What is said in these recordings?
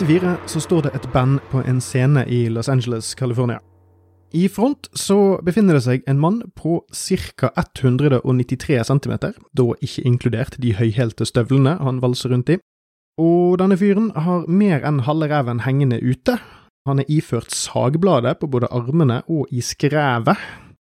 1984 så står det et band på en scene i Los Angeles, California. I front så befinner det seg en mann på ca. 193 cm, da ikke inkludert de høyhælte støvlene han valser rundt i. Og denne fyren har mer enn halve reven hengende ute. Han er iført sagbladet på både armene og i skrevet,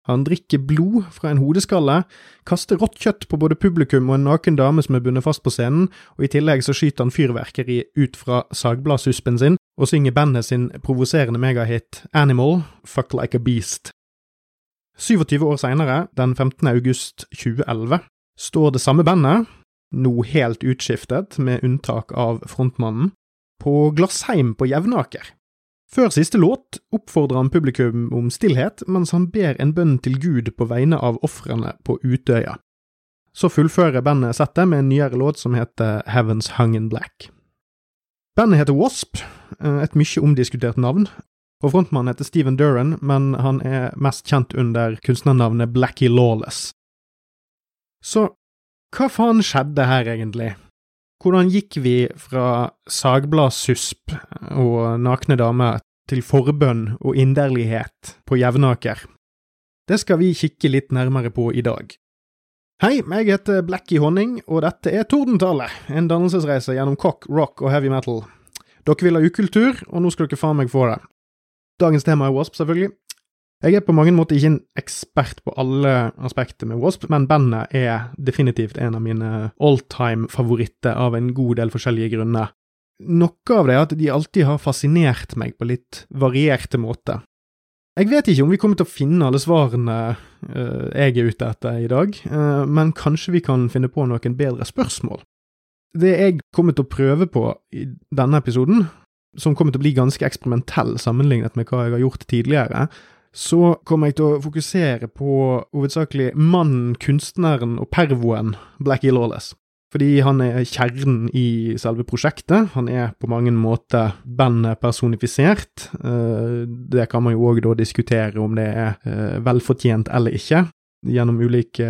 han drikker blod fra en hodeskalle, kaster rått kjøtt på både publikum og en naken dame som er bundet fast på scenen, og i tillegg så skyter han fyrverkeri ut fra sagbladsuspen sin, og synger bandet sin provoserende megahit Animal, Fuck Like a Beast. 27 år seinere, den 15. august 2011, står det samme bandet, nå helt utskiftet med unntak av frontmannen, på Glassheim på Jevnaker. Før siste låt oppfordrer han publikum om stillhet mens han ber en bønn til Gud på vegne av ofrene på Utøya. Så fullfører bandet settet med en nyere låt som heter Heavens Hung in Black. Bandet heter Wasp, eh, et mye omdiskutert navn, og frontmannen heter Steven Duran, men han er mest kjent under kunstnernavnet Blackie Lawless. Så hva faen skjedde her, egentlig? Hvordan gikk vi fra sagbladsusp og nakne damer til forbønn og inderlighet på Jevnaker? Det skal vi kikke litt nærmere på i dag. Hei, jeg heter Blackie Honning, og dette er Tordentale, en dannelsesreise gjennom cock, rock og heavy metal. Dere vil ha ukultur, og nå skal dere faen meg få det. Dagens tema er Wasp, selvfølgelig, jeg er på mange måter ikke en ekspert på alle aspekter med Wasp, men bandet er definitivt en av mine alltime-favoritter av en god del forskjellige grunner. Noe av det er at de alltid har fascinert meg på litt varierte måter. Jeg vet ikke om vi kommer til å finne alle svarene uh, jeg er ute etter i dag, uh, men kanskje vi kan finne på noen bedre spørsmål. Det jeg kommer til å prøve på i denne episoden, som kommer til å bli ganske eksperimentell sammenlignet med hva jeg har gjort tidligere, så kommer jeg til å fokusere på hovedsakelig mannen, kunstneren og pervoen Blackie Lawless. Fordi han er kjernen i selve prosjektet. Han er på mange måter bandet personifisert. Eh, det kan man jo òg da diskutere om det er eh, velfortjent eller ikke, gjennom ulike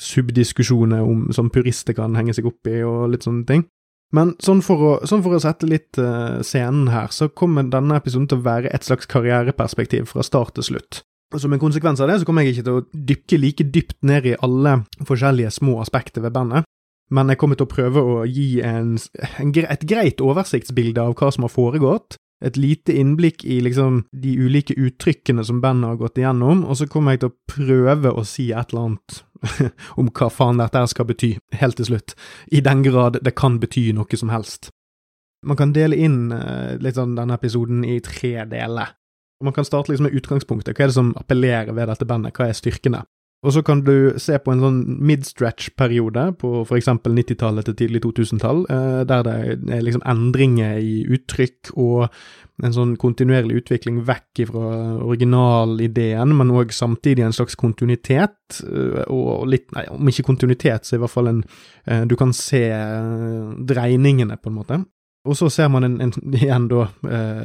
subdiskusjoner om, som purister kan henge seg opp i, og litt sånne ting. Men sånn for å, sånn for å sette litt uh, scenen her, så kommer denne episoden til å være et slags karriereperspektiv fra start til slutt. Og Som en konsekvens av det så kommer jeg ikke til å dykke like dypt ned i alle forskjellige små aspekter ved bandet, men jeg kommer til å prøve å gi en, en, et greit oversiktsbilde av hva som har foregått, et lite innblikk i liksom de ulike uttrykkene som bandet har gått igjennom, og så kommer jeg til å prøve å si et eller annet om hva faen dette skal bety, helt til slutt, i den grad det kan bety noe som helst. Man kan dele inn uh, litt sånn denne episoden i tre deler. Man kan starte liksom med utgangspunktet, hva er det som appellerer ved dette bandet, hva er styrkene? Og så kan du se på en sånn midstretch-periode på eksempel 90-tallet til tidlig 2000-tall, eh, der det er liksom endringer i uttrykk og en sånn kontinuerlig utvikling vekk fra originalideen, men òg samtidig en slags kontinuitet, eh, og litt, nei, om ikke kontinuitet, så i hvert fall en eh, Du kan se dreiningene, på en måte. Og så ser man en, en, igjen da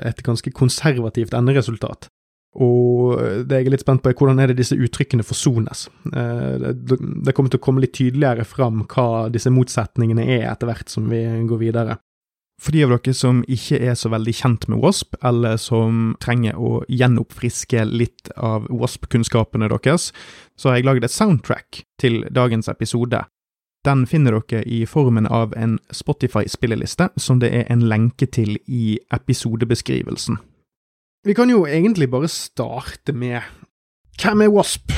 et ganske konservativt enderesultat. Og det jeg er litt spent på, er hvordan er det disse uttrykkene forsones. Eh, det kommer til å komme litt tydeligere fram hva disse motsetningene er etter hvert som vi går videre. For de av dere som ikke er så veldig kjent med Wasp, eller som trenger å gjenoppfriske litt av Wasp-kunnskapene deres, så har jeg laget et soundtrack til dagens episode. Den finner dere i formen av en Spotify-spilleliste, som det er en lenke til i episodebeskrivelsen. Vi kan jo egentlig bare starte med Hvem er Wasp?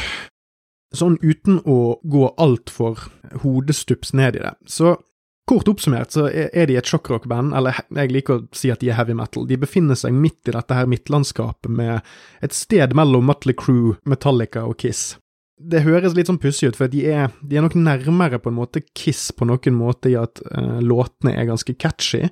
Sånn uten å gå altfor hodestups ned i det. Så kort oppsummert så er de et sjokkrockband, eller jeg liker å si at de er heavy metal. De befinner seg midt i dette her midtlandskapet med et sted mellom Mutley Crew, Metallica og Kiss det høres litt sånn pussig ut, for de er, de er, nok nærmere på en måte Kiss på noen måte i at uh, låtene er ganske catchy.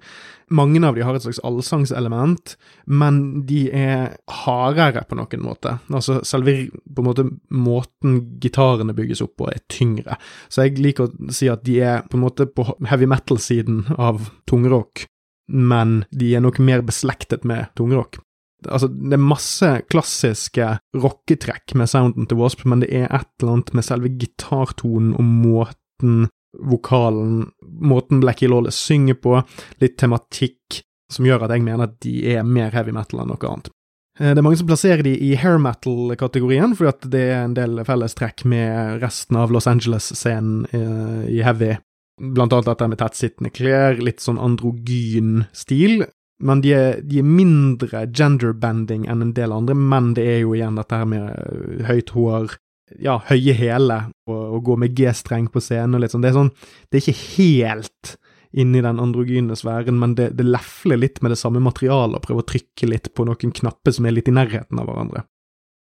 Mange av de har et slags allsangselement, men de er hardere på noen måte. Altså selve på en måte måten gitarene bygges opp på, er tyngre. Så jeg liker å si at de er på en måte på heavy metal-siden av tungrock, men de er nok mer beslektet med tungrock. Altså, det er masse klassiske rocketrekk med sounden til Wasp, men det er et eller annet med selve gitartonen og måten vokalen, måten Blackie Lawless synger på, litt tematikk, som gjør at jeg mener at de er mer heavy metal enn noe annet. Eh, det er mange som plasserer de i hair metal-kategorien, fordi at det er en del fellestrekk med resten av Los Angeles-scenen eh, i heavy. Blant annet dette med tettsittende klær, litt sånn androgyn stil. Men de er, de er mindre genderbending enn en del andre, men det er jo igjen dette her med eh, høyt hår, ja, høye hæler og, og gå med G-streng på scenen og litt sånn. Det er sånn Det er ikke helt inni den androgyne sfæren, men det, det lefler litt med det samme materialet og prøver å trykke litt på noen knapper som er litt i nærheten av hverandre.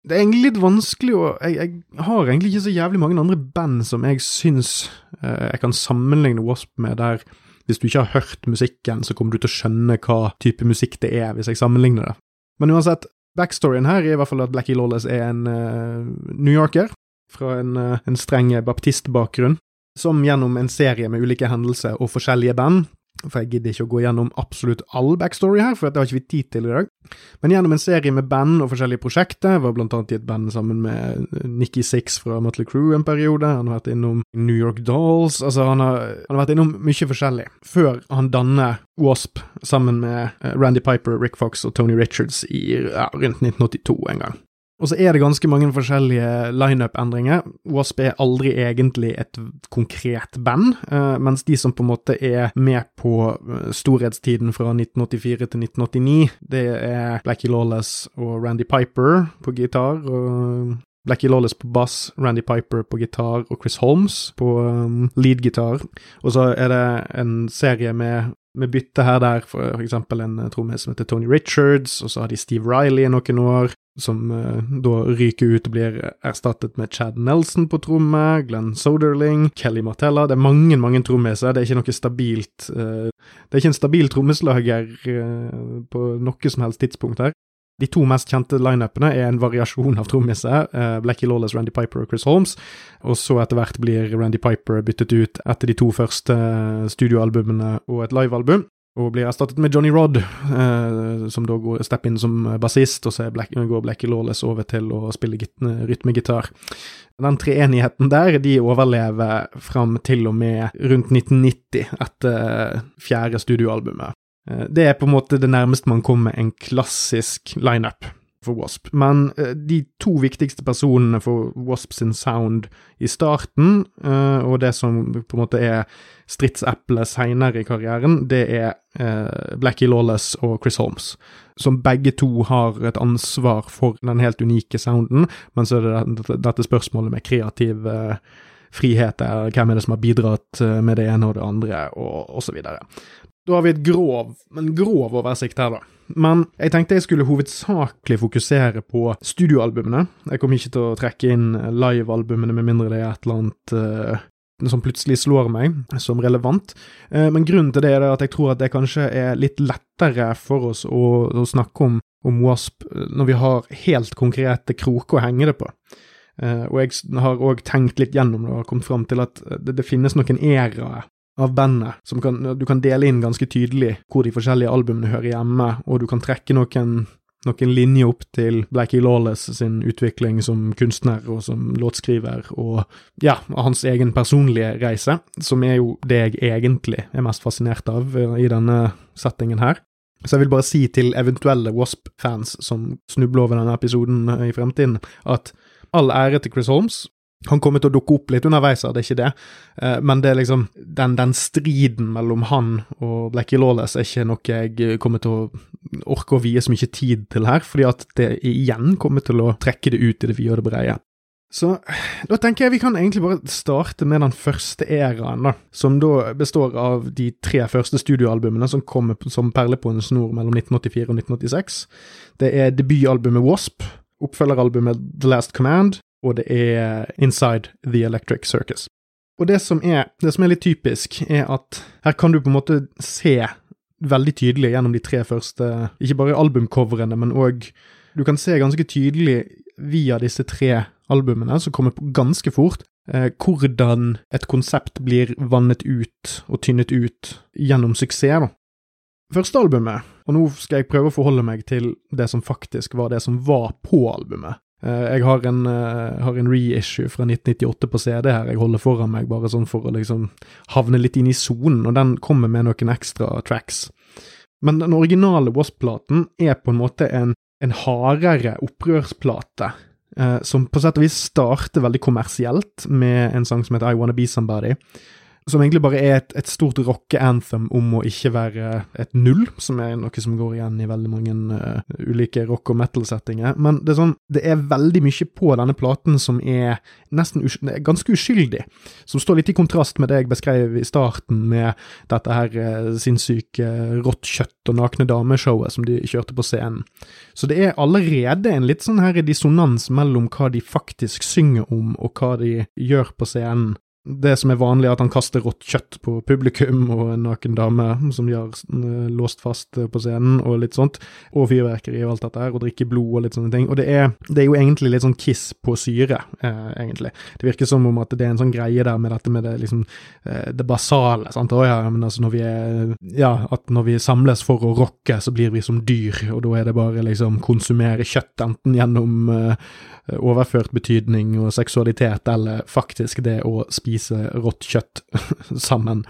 Det er egentlig litt vanskelig å jeg, jeg, har egentlig ikke så jævlig mange andre band som jeg syns eh, jeg kan sammenligne Wasp med, der hvis du ikke har hørt musikken, så kommer du til å skjønne hva type musikk det er, hvis jeg sammenligner det. Men uansett, backstoryen her er i hvert fall at Blackie Lawless er en uh, New Yorker fra en, uh, en streng baptistbakgrunn som gjennom en serie med ulike hendelser og forskjellige band for jeg gidder ikke å gå gjennom absolutt all backstory her, for det har ikke vi tid til i dag. Men gjennom en serie med band og forskjellige prosjekter, var blant annet i et band sammen med Nikki Six fra Mutley Crew en periode, han har vært innom New York Dolls, altså han har, han har vært innom mye forskjellig, før han danner Wasp sammen med eh, Randy Piper, Rick Fox og Tony Richards i ja, rundt 1982 en gang. Og så er det ganske mange forskjellige lineup-endringer. Wasp er aldri egentlig et konkret band, uh, mens de som på en måte er med på uh, storhetstiden fra 1984 til 1989, det er Blackie Lawless og Randy Piper på gitar, og Blackie Lawless på bass, Randy Piper på gitar og Chris Holmes på um, lead-gitar. Og så er det en serie med med bytte her der, for eksempel en trommis som heter Tony Richards, og så har de Steve Riley i noen år, som uh, da ryker ut og blir erstattet med Chad Nelson på tromme, Glenn Soderling, Kelly Martella Det er mange, mange trommiser. Det er ikke noe stabilt uh, Det er ikke en stabil trommeslager uh, på noe som helst tidspunkt her. De to mest kjente lineupene er en variasjon av trommiser, uh, Blackie Lawless, Randy Piper og Chris Holmes, og så etter hvert blir Randy Piper byttet ut etter de to første studioalbumene og et livealbum og blir erstattet med Johnny Rod, eh, som da går step inn som bassist, og så Black, går Blackie Lawless over til å spille rytmegitar. Den treenigheten der, de overlever fram til og med rundt 1990, etter fjerde studioalbumet. Eh, det er på en måte det nærmeste man kommer en klassisk lineup for Wasp. Men uh, de to viktigste personene for Wasp sin sound i starten, uh, og det som på en måte er stridseplet seinere i karrieren, det er Blackie Lawless og Chris Holmes. Som begge to har et ansvar for den helt unike sounden, men så er det dette spørsmålet med kreativ frihet der, hvem er det som har bidratt med det ene og det andre, og osv. Da har vi et grov, en grov oversikt her, da. Men jeg tenkte jeg skulle hovedsakelig fokusere på studioalbumene. Jeg kommer ikke til å trekke inn livealbumene med mindre det er et eller annet uh, som plutselig slår meg som relevant. Uh, men grunnen til det er at jeg tror at det kanskje er litt lettere for oss å, å snakke om, om Wasp når vi har helt konkrete kroker å henge det på. Uh, og jeg har òg tenkt litt gjennom det og kommet fram til at det, det finnes noen eraer av bandet, som kan, du kan dele inn ganske tydelig hvor de forskjellige albumene hører hjemme, og du kan trekke noen, noen linjer opp til Blackie Lawless sin utvikling som kunstner og som låtskriver, og ja, hans egen personlige reise, som er jo det jeg egentlig er mest fascinert av eh, i denne settingen her. Så jeg vil bare si til eventuelle Wasp-fans som snubler over denne episoden eh, i fremtiden, at all ære til Chris Holmes, han kommer til å dukke opp litt underveis, det er ikke det, eh, men det er liksom den, den, striden mellom han og Blackie Lawless er ikke noe jeg kommer til å orke å vie så mye tid til her, fordi at det igjen kommer til å trekke det ut i det vide og det breie. Så da tenker jeg vi kan egentlig bare starte med den første æraen, da, som da består av de tre første studioalbumene som kommer som perler på en snor mellom 1984 og 1986. Det er debutalbumet Wasp, oppfølgeralbumet The Last Command, og det er Inside The Electric Circus. Og det som, er, det som er litt typisk, er at her kan du på en måte se veldig tydelig gjennom de tre første, ikke bare albumcoverene, men òg Du kan se ganske tydelig via disse tre albumene, som kommer på ganske fort, eh, hvordan et konsept blir vannet ut og tynnet ut gjennom suksess, da. Første albumet, og nå skal jeg prøve å forholde meg til det som faktisk var det som var på albumet, jeg har en, uh, har en, reissue fra 1998 på CD her jeg holder foran meg, bare sånn for å liksom havne litt inn i sonen, og den kommer med noen ekstra tracks. Men den originale Wasp-platen er på en måte en, en hardere opprørsplate. Eh, som på sett og vis starter veldig kommersielt med en sang som heter I Wanna Be Somebody som egentlig bare er et, et stort rocke-anthem om å ikke være et null, som er noe som går igjen i veldig mange uh, ulike rock- og metal-settinger. Men det er, sånn, det er veldig mye på denne platen som er nesten us ganske uskyldig, som står litt i kontrast med det jeg beskrev i starten, med dette her uh, sinnssyke rått kjøtt og nakne dameshowet som de kjørte på scenen. Så det er allerede en litt sånn her dissonans mellom hva de faktisk synger om, og hva de gjør på scenen det som er vanlig, er at han kaster rått kjøtt på publikum og en naken dame som de har eh, låst fast eh, på scenen, og litt sånt, og fyrverkeri og alt dette her, og drikke blod og litt sånne ting. Og det er, det er jo egentlig litt sånn kiss på syre, eh, egentlig. Det virker som om at det er en sånn greie der med dette med det liksom eh, det basale, sant. Å ja, men altså når vi er Ja, at når vi samles for å rocke, så blir vi som dyr, og da er det bare liksom konsumere kjøtt, enten gjennom eh, overført betydning og seksualitet, eller faktisk det å spise rått kjøtt sammen.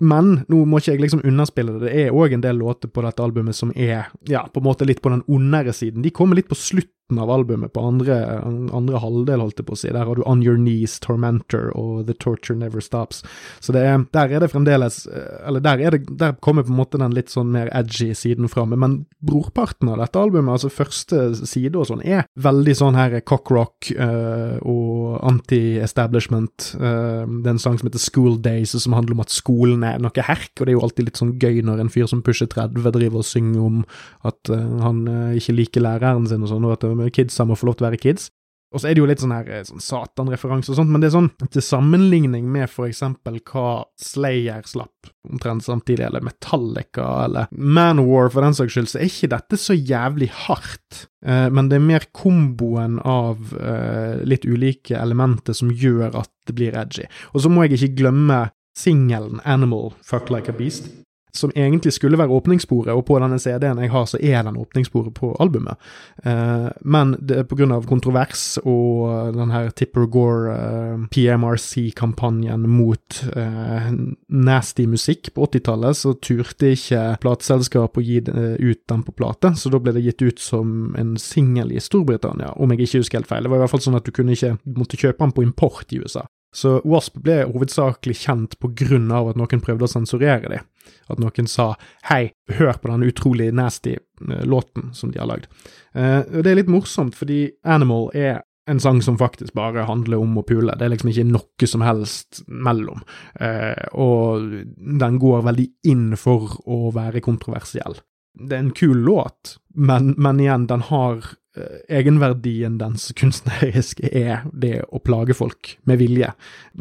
Men nå må ikke jeg liksom underspille det, det er òg en del låter på dette albumet som er ja, på en måte litt på den ondere siden. De kommer litt på slutt slutten av albumet, på andre, andre halvdel, holdt jeg på å si. Der har du On Your Knees, Tormentor og The Torture Never Stops. Så det er, der er det fremdeles eh, Eller der, er det, der kommer på en måte den litt sånn mer edgy siden fram. Men brorparten av dette albumet, altså første side og sånn, er veldig sånn her cockrock uh, og anti-establishment. Uh, det er en sang som heter School Days, som handler om at skolen er noe herk, og det er jo alltid litt sånn gøy når en fyr som pusher 30 driver og synger om at han ikke liker læreren sin og sånn, og at kidsa må få lov til å være kids. Og så er det jo litt sånn her eh, sånn Satan-referanse og sånt, men det er sånn til sammenligning med for eksempel hva Slayer slapp omtrent samtidig, eller Metallica, eller Manowar for den saks skyld, så er ikke dette så jævlig hardt. Eh, men det er mer komboen av eh, litt ulike elementer som gjør at det blir edgy. Og så må jeg ikke glemme singelen Animal Fuck Like a Beast som egentlig skulle være åpningssporet, og på denne CD-en jeg har, så er den åpningssporet på albumet. Eh, men det, grunn av kontrovers og den her Tipper Gore eh, PMRC-kampanjen mot eh, nasty musikk på 80-tallet, så turte ikke plateselskapet å gi det, ut den på plate, så da ble det gitt ut som en singel i Storbritannia, om jeg ikke husker helt feil. Det var i hvert fall sånn at du kunne ikke måtte kjøpe den på import i USA. Så Wasp ble hovedsakelig kjent på grunn av at noen prøvde å sensurere dem. At noen sa 'hei, hør på den utrolig nasty uh, låten som de har lagd'. Uh, det er litt morsomt, fordi Animal er en sang som faktisk bare handler om å pule. Det er liksom ikke noe som helst mellom. Uh, og den går veldig inn for å være kontroversiell. Det er en kul låt, men, men igjen, den har Eh, egenverdien dens kunstneriske er det å plage folk med vilje.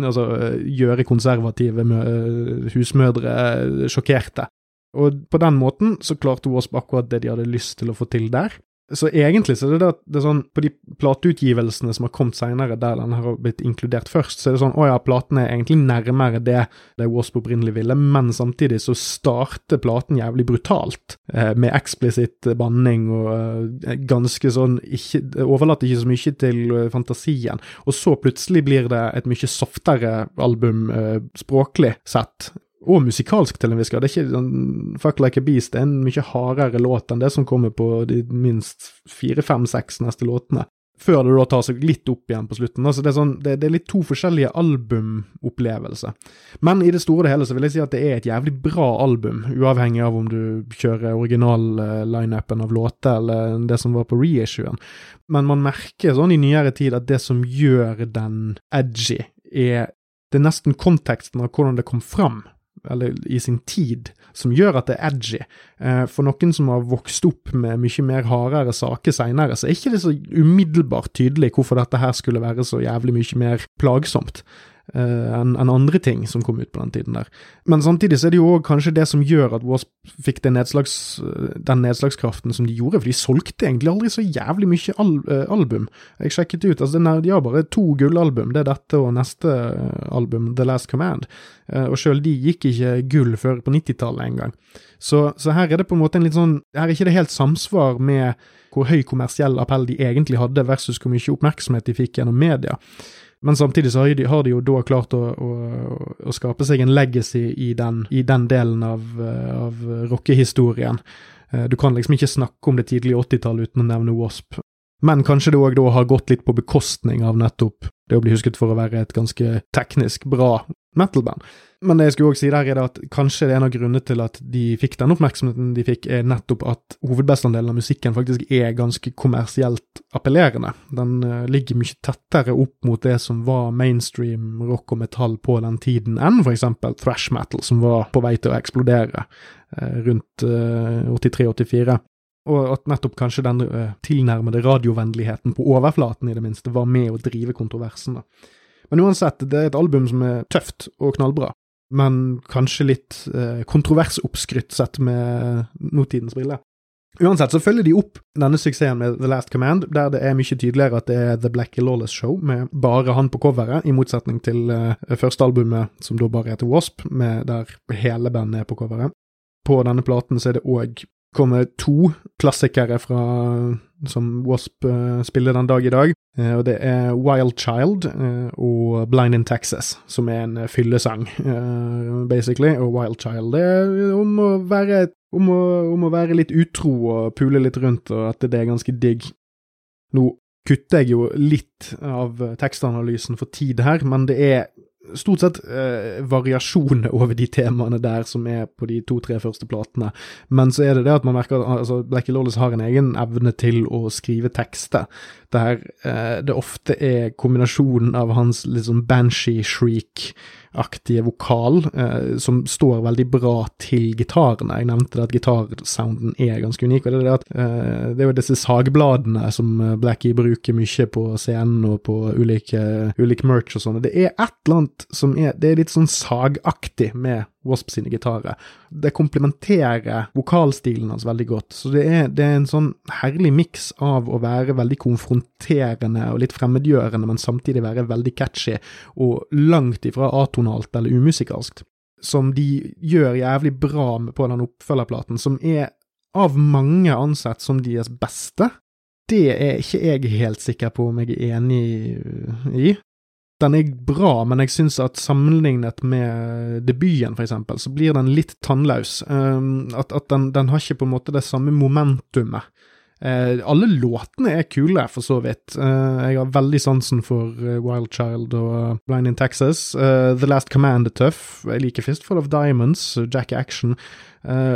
Altså eh, gjøre konservative eh, husmødre sjokkerte. Og på den måten så klarte Wasp akkurat det de hadde lyst til å få til der. Så egentlig så er det, det, det er sånn, på de plateutgivelsene som har kommet seinere, der den har blitt inkludert først, så er det sånn å ja, platen er egentlig nærmere det det Wasp opprinnelig ville, men samtidig så starter platen jævlig brutalt, eh, med eksplisitt banning og eh, ganske sånn ikke, Overlater ikke så mye til eh, fantasien. Og så plutselig blir det et mye softere album eh, språklig sett, og musikalsk til en viss grad. Det er ikke sånn Fuck Like a Beast det er en mye hardere låt enn det som kommer på de minst fire, fem, seks neste låtene. Før det da tar seg litt opp igjen på slutten. Altså det, er sånn, det, det er litt to forskjellige albumopplevelser. Men i det store og hele så vil jeg si at det er et jævlig bra album, uavhengig av om du kjører original-lineupen av låter eller det som var på reissuen. Men man merker sånn i nyere tid at det som gjør den edgy, er det er nesten konteksten av hvordan det kom fram eller i sin tid, som gjør at det er edgy. Eh, for noen som har vokst opp med mye mer hardere saker seinere, så er ikke det så umiddelbart tydelig hvorfor dette her skulle være så jævlig mye mer plagsomt enn en andre ting som kom ut på den tiden der. Men samtidig så er det jo òg kanskje det som gjør at Wasp fikk nedslags, den nedslagskraften som de gjorde, for de solgte egentlig aldri så jævlig mye al uh, album. Jeg sjekket ut, altså de har bare to gullalbum, det er dette og neste eh, album, The Last Command, og sjøl de gikk ikke gull før på 90-tallet engang. Så, så her er det på en måte en litt sånn Her er ikke det helt samsvar med hvor høy kommersiell appell de egentlig hadde, versus hvor mye oppmerksomhet de fikk gjennom media. Men samtidig så har de, har de jo da klart å, å, å, skape seg en legacy i den, i den delen av, av rockehistorien. Eh, du kan liksom ikke snakke om det tidlige 80-tallet uten å nevne Wasp. Men kanskje det òg da har gått litt på bekostning av nettopp det å bli husket for å være et ganske teknisk bra metal-band. Men det jeg skulle også si der, er at kanskje det er en av grunnene til at de fikk den oppmerksomheten de fikk, er nettopp at hovedbestanddelen av musikken faktisk er ganske kommersielt appellerende. Den uh, ligger mye tettere opp mot det som var mainstream rock og metall på den tiden, enn eksempel thrash metal, som var på vei til å eksplodere uh, rundt uh, 83-84. Og at nettopp kanskje den tilnærmede radiovennligheten på overflaten, i det minste, var med å drive kontroversen. Men uansett, det er et album som er tøft og knallbra men kanskje litt eh, kontroversoppskrytt sett med notidens briller. Uansett så følger de opp denne suksessen med The Last Command, der det er mye tydeligere at det er The Black Lawless Show, med bare han på coveret, i motsetning til uh, første albumet, som da bare heter Wasp, med der hele bandet er på coveret. På denne platen så er det òg kommet to klassikere fra som Wasp uh, spiller den dag i dag. Uh, og det er Wild Child uh, og Blind in Texas, som er en fyllesang, basically. Og Wild Child det er om å være om å, om å være litt utro og pule litt rundt, og at det er ganske digg. Nå kutter jeg jo litt av tekstanalysen for tid her, men det er stort sett eh, variasjoner over de temaene der som er på de to-tre første platene. Men så er det det at man merker at altså, Blackie Lawless har en egen evne til å skrive tekster, der eh, det ofte er kombinasjonen av hans liksom banshee-shriek aktige vokal, eh, som står veldig bra til gitarene. Jeg nevnte det at gitarsounden er ganske unik. og Det er, det at, eh, det er jo disse sagbladene som eh, Blackie bruker mye på scenen og på ulike, ulike merch og sånn. Det er et eller annet som er Det er litt sånn sagaktig med Wasp sine gitarer. Det komplementerer vokalstilen hans veldig godt. Så det er, det er en sånn herlig miks av å være veldig konfronterende og litt fremmedgjørende, men samtidig være veldig catchy og langt ifra atonalt eller umusikalsk. Som de gjør jævlig bra med på den oppfølgerplaten, som er av mange ansett som deres beste. Det er ikke jeg helt sikker på om jeg er enig i den er bra, men jeg syns at sammenlignet med debuten, for eksempel, så blir den litt tannløs. Um, at, at den, den, har ikke på en måte det samme momentumet. Uh, alle låtene er kule, for så vidt. Eh, jeg har veldig sansen for uh, Wild Child og Blind in Texas. The Last Command er tøff. Jeg liker Fistful of Diamonds, Jack Action.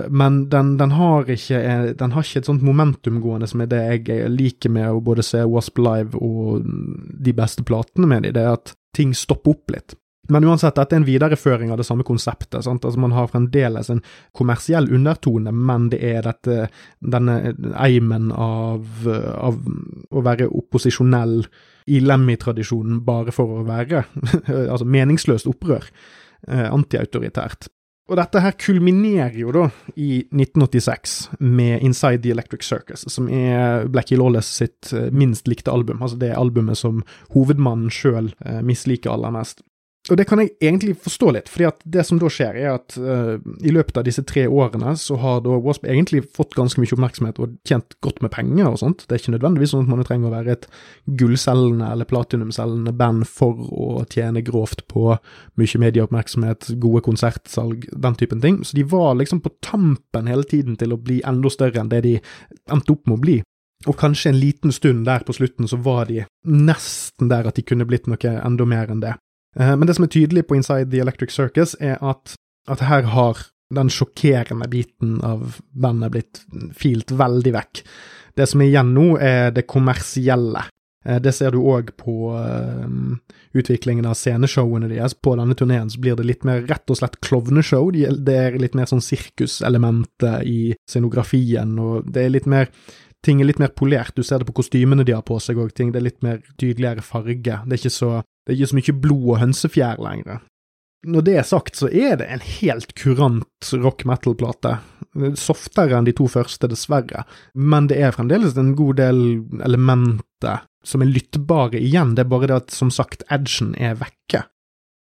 men den, den, har ikke, den har ikke et sånt momentum gående som er det jeg liker med å både se Wasp Live og de beste platene med dem. Det er at ting stopper opp litt. Men uansett, dette er en videreføring av det samme konseptet. sant? Altså Man har fremdeles en kommersiell undertone, men det er dette, denne eimen av, av å være opposisjonell i Lemmy-tradisjonen bare for å være altså meningsløst opprør. Eh, antiautoritært. Og dette her kulminerer jo da i 1986 med Inside the Electric Circus, som er Blackie Lawless sitt eh, minst likte album. Altså det albumet som hovedmannen sjøl eh, misliker aller mest. Og det kan jeg egentlig forstå litt, fordi at det som da skjer, er at uh, i løpet av disse tre årene så har da Wasp egentlig fått ganske mye oppmerksomhet og tjent godt med penger og sånt. Det er ikke nødvendigvis sånn at man trenger å være et gullselgende eller platinumselgende band for å tjene grovt på mye medieoppmerksomhet, gode konsertsalg, den typen ting. Så de var liksom på tampen hele tiden til å bli enda større enn det de endte opp med å bli. Og kanskje en liten stund der på slutten så var de nesten der at de kunne blitt noe enda mer enn det. Eh, men det som er tydelig på Inside the Electric Circus, er at, at her har den sjokkerende biten av bandet blitt filt veldig vekk. Det som er igjen nå, er det kommersielle. Eh, det ser du òg på um, utviklingen av sceneshowene deres. På denne turneen blir det litt mer rett og slett klovneshow. Det er litt mer sånn sirkuselementer i scenografien, og det er litt mer ting er litt mer polert. Du ser det på kostymene de har på seg òg, det er litt mer tydeligere farge. Det er ikke så det er ikke så mye blod og hønsefjær lenger. Når det er sagt, så er det en helt kurant rock metal-plate. Softere enn de to første, dessverre, men det er fremdeles en god del elementer som er lyttbare igjen. Det er bare det at, som sagt, edgen er vekke.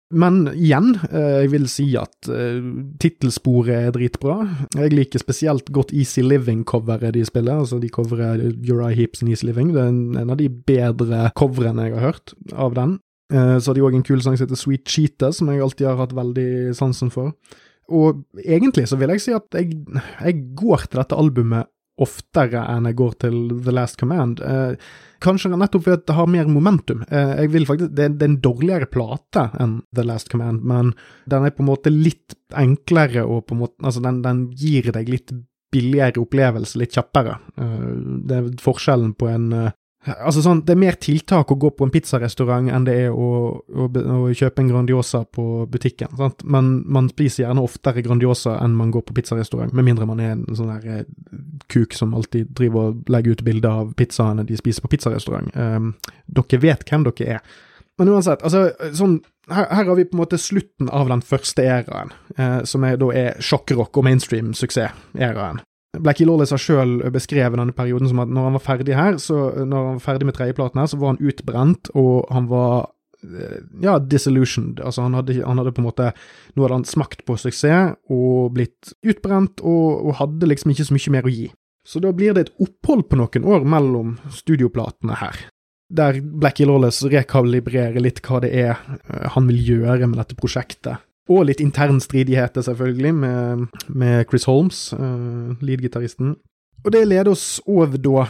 Men igjen, eh, jeg vil si at uh, tittelsporet er dritbra. Jeg liker spesielt godt Easy Living-coveret de spiller. altså De coveret Uriah Heaps and Easy Living. Det er en av de bedre coverene jeg har hørt av den. Eh, så hadde de òg en kul sang som heter Sweet Cheetah, som jeg alltid har hatt veldig sansen for. Og egentlig så vil jeg si at jeg, jeg går til dette albumet oftere enn jeg går til The Last Command. Eh, kanskje nettopp fordi det har mer momentum. Eh, jeg vil faktisk, det, det, er en dårligere plate enn The Last Command, men den er på en måte litt enklere og på en måte, altså den, den gir deg litt billigere opplevelse, litt kjappere. Det er forskjellen på en Altså sånn, Det er mer tiltak å gå på en pizzarestaurant enn det er å, å, å kjøpe en Grandiosa på butikken. Sant? Men man spiser gjerne oftere Grandiosa enn man går på pizzarestaurant, med mindre man er en sånn der eh, kuk som alltid driver og legger ut bilder av pizzaene de spiser på pizzarestaurant. Um, dere vet hvem dere er. Men uansett, altså sånn her, her, har vi på en måte slutten av den første æraen, eh, som er, da er sjokkrock og mainstream-suksess-æraen. Blackie Lawless har sjøl beskrevet denne perioden som at når han var ferdig her, så når han var ferdig med tredjeplaten her, så var han utbrent, og han var eh, ja, disillusioned. Altså, han hadde, han hadde, på en måte Nå hadde han smakt på suksess og blitt utbrent, og, og, hadde liksom ikke så mye mer å gi. Så da blir det et opphold på noen år mellom studioplatene her. Der Blackie Lawless rekalibrerer litt hva det er eh, han vil gjøre med dette prosjektet. Og litt internstridigheter, selvfølgelig, med, med Chris Holmes, uh, lead-gitaristen. Og det leder oss over da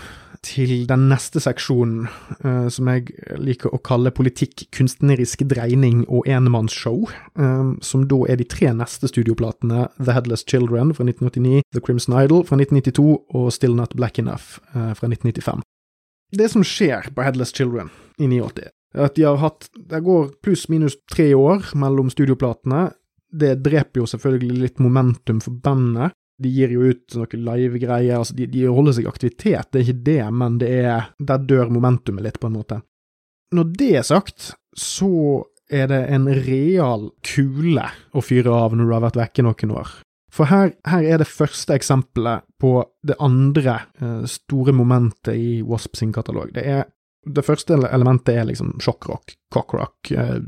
til den neste seksjonen, uh, som jeg liker å kalle politikk, kunstnerisk dreining og enmannsshow, um, som da er de tre neste studioplatene The Headless Children fra 1989, The Crimson Idol fra 1992 og Still Not Black Enough uh, fra 1995. Det som skjer på Headless Children i 89, at de har hatt Det går pluss-minus tre år mellom studioplatene. Det dreper jo selvfølgelig litt momentum for bandet. De gir jo ut noen live-greier, altså de, de, holder seg aktivitet, det er ikke det, men det er Der dør momentumet litt, på en måte. Når det er sagt, så er det en real kule å fyre av når du har vært vekke noen år. For her, her er det første eksempelet på det andre eh, store momentet i Wasp sin katalog. Det er det første elementet er liksom sjokkrock, cockrock, eh,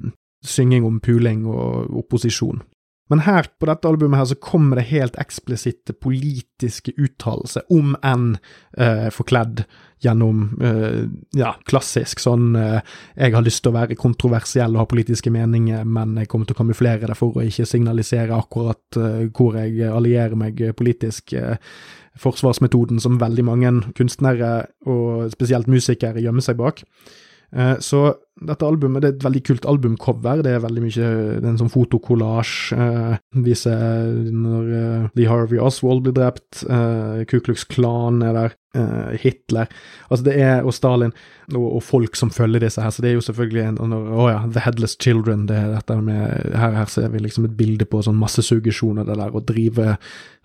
synging om puling og opposisjon. Men her, på dette albumet her, så kommer det helt eksplisitte politiske uttalelser, om enn eh, forkledd gjennom eh, ja, klassisk sånn eh, Jeg har lyst til å være kontroversiell og ha politiske meninger, men jeg kommer til å kamuflere det for å ikke signalisere akkurat eh, hvor jeg allierer meg politisk. Eh, forsvarsmetoden som veldig mange kunstnere, og spesielt musikere, gjemmer seg bak. Eh, så dette albumet det er et veldig kult albumcover. Det er veldig mye det er en sånn fotokollasj. Eh, viser når eh, Lee Harvey Oswald blir drept. Eh, Ku Klux Klan er der. Eh, Hitler. Altså det er, og Stalin. Og, og, folk som følger disse her. Så det er jo selvfølgelig en Å oh ja, The Headless Children. det er dette med, her, her ser vi liksom et bilde på sånn massesuggesjon av det der. Å drive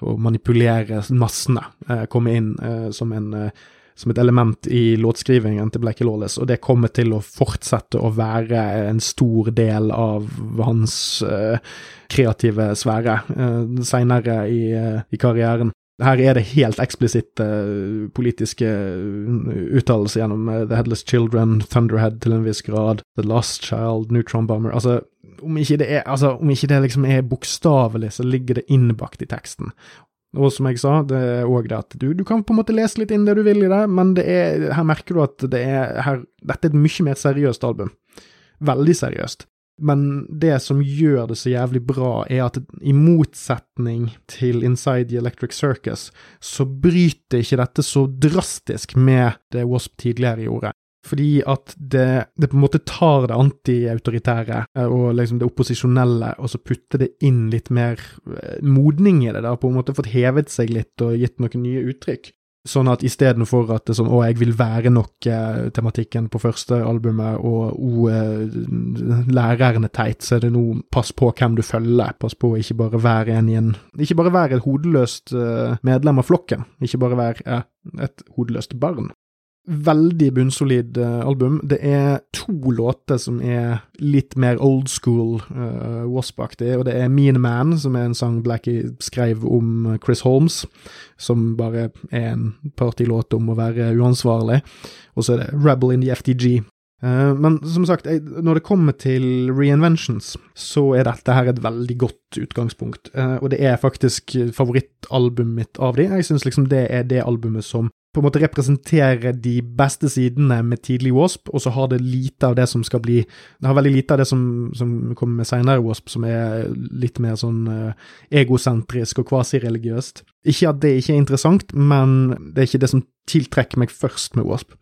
og manipulere massene. Eh, komme inn eh, som en som et element i låtskrivingen til Blackie Lawless, og det kommer til å fortsette å være en stor del av hans uh, kreative sfære uh, seinere i, uh, i, karrieren. Her er det helt eksplisitte politiske uttalelser gjennom The Headless Children, Thunderhead til en viss grad, The Lost Child, Neutron Bomber Altså, om ikke det er, altså, ikke det liksom er bokstavelig, så ligger det innbakt i teksten. Og som jeg sa, det er òg det at du, du, kan på en måte lese litt inn det du vil i det, men det er, her merker du at det er her, dette er et mye mer seriøst album. Veldig seriøst. Men det som gjør det så jævlig bra, er at i motsetning til Inside the Electric Circus, så bryter ikke dette så drastisk med det Wasp tidligere gjorde fordi at det, det, på en måte tar det antiautoritære eh, og liksom det opposisjonelle, og så putter det inn litt mer eh, modning i det. da, På en måte fått hevet seg litt og gitt noen nye uttrykk. Sånn at istedenfor at det er sånn 'Å, jeg vil være nok'-tematikken på første albumet, og eh, læreren er teit', så er det nå 'pass på hvem du følger'. Pass på ikke bare være en i en Ikke bare være et hodeløst medlem av flokken, ikke bare være et hodeløst barn veldig bunnsolid uh, album. Det er to låter som er litt mer old school uh, Wasp-aktig, og det er Mean Man, som er en sang Blackie skrev om Chris Holmes, som bare er en partylåt om å være uansvarlig, og så er det Rebel in the FTG. Uh, men som sagt, jeg, når det kommer til reinventions, så er dette her et veldig godt utgangspunkt. Uh, og det er faktisk favorittalbumet mitt av de. Jeg syns liksom det er det albumet som på en måte representere de beste sidene med tidlig Wasp, og så har det lite av det som skal bli Det har veldig lite av det som, som kommer med seinere Wasp, som er litt mer sånn uh, egosentrisk og kvasireligiøst. Ikke at det ikke er interessant, men det er ikke det som tiltrekker meg først med Wasp.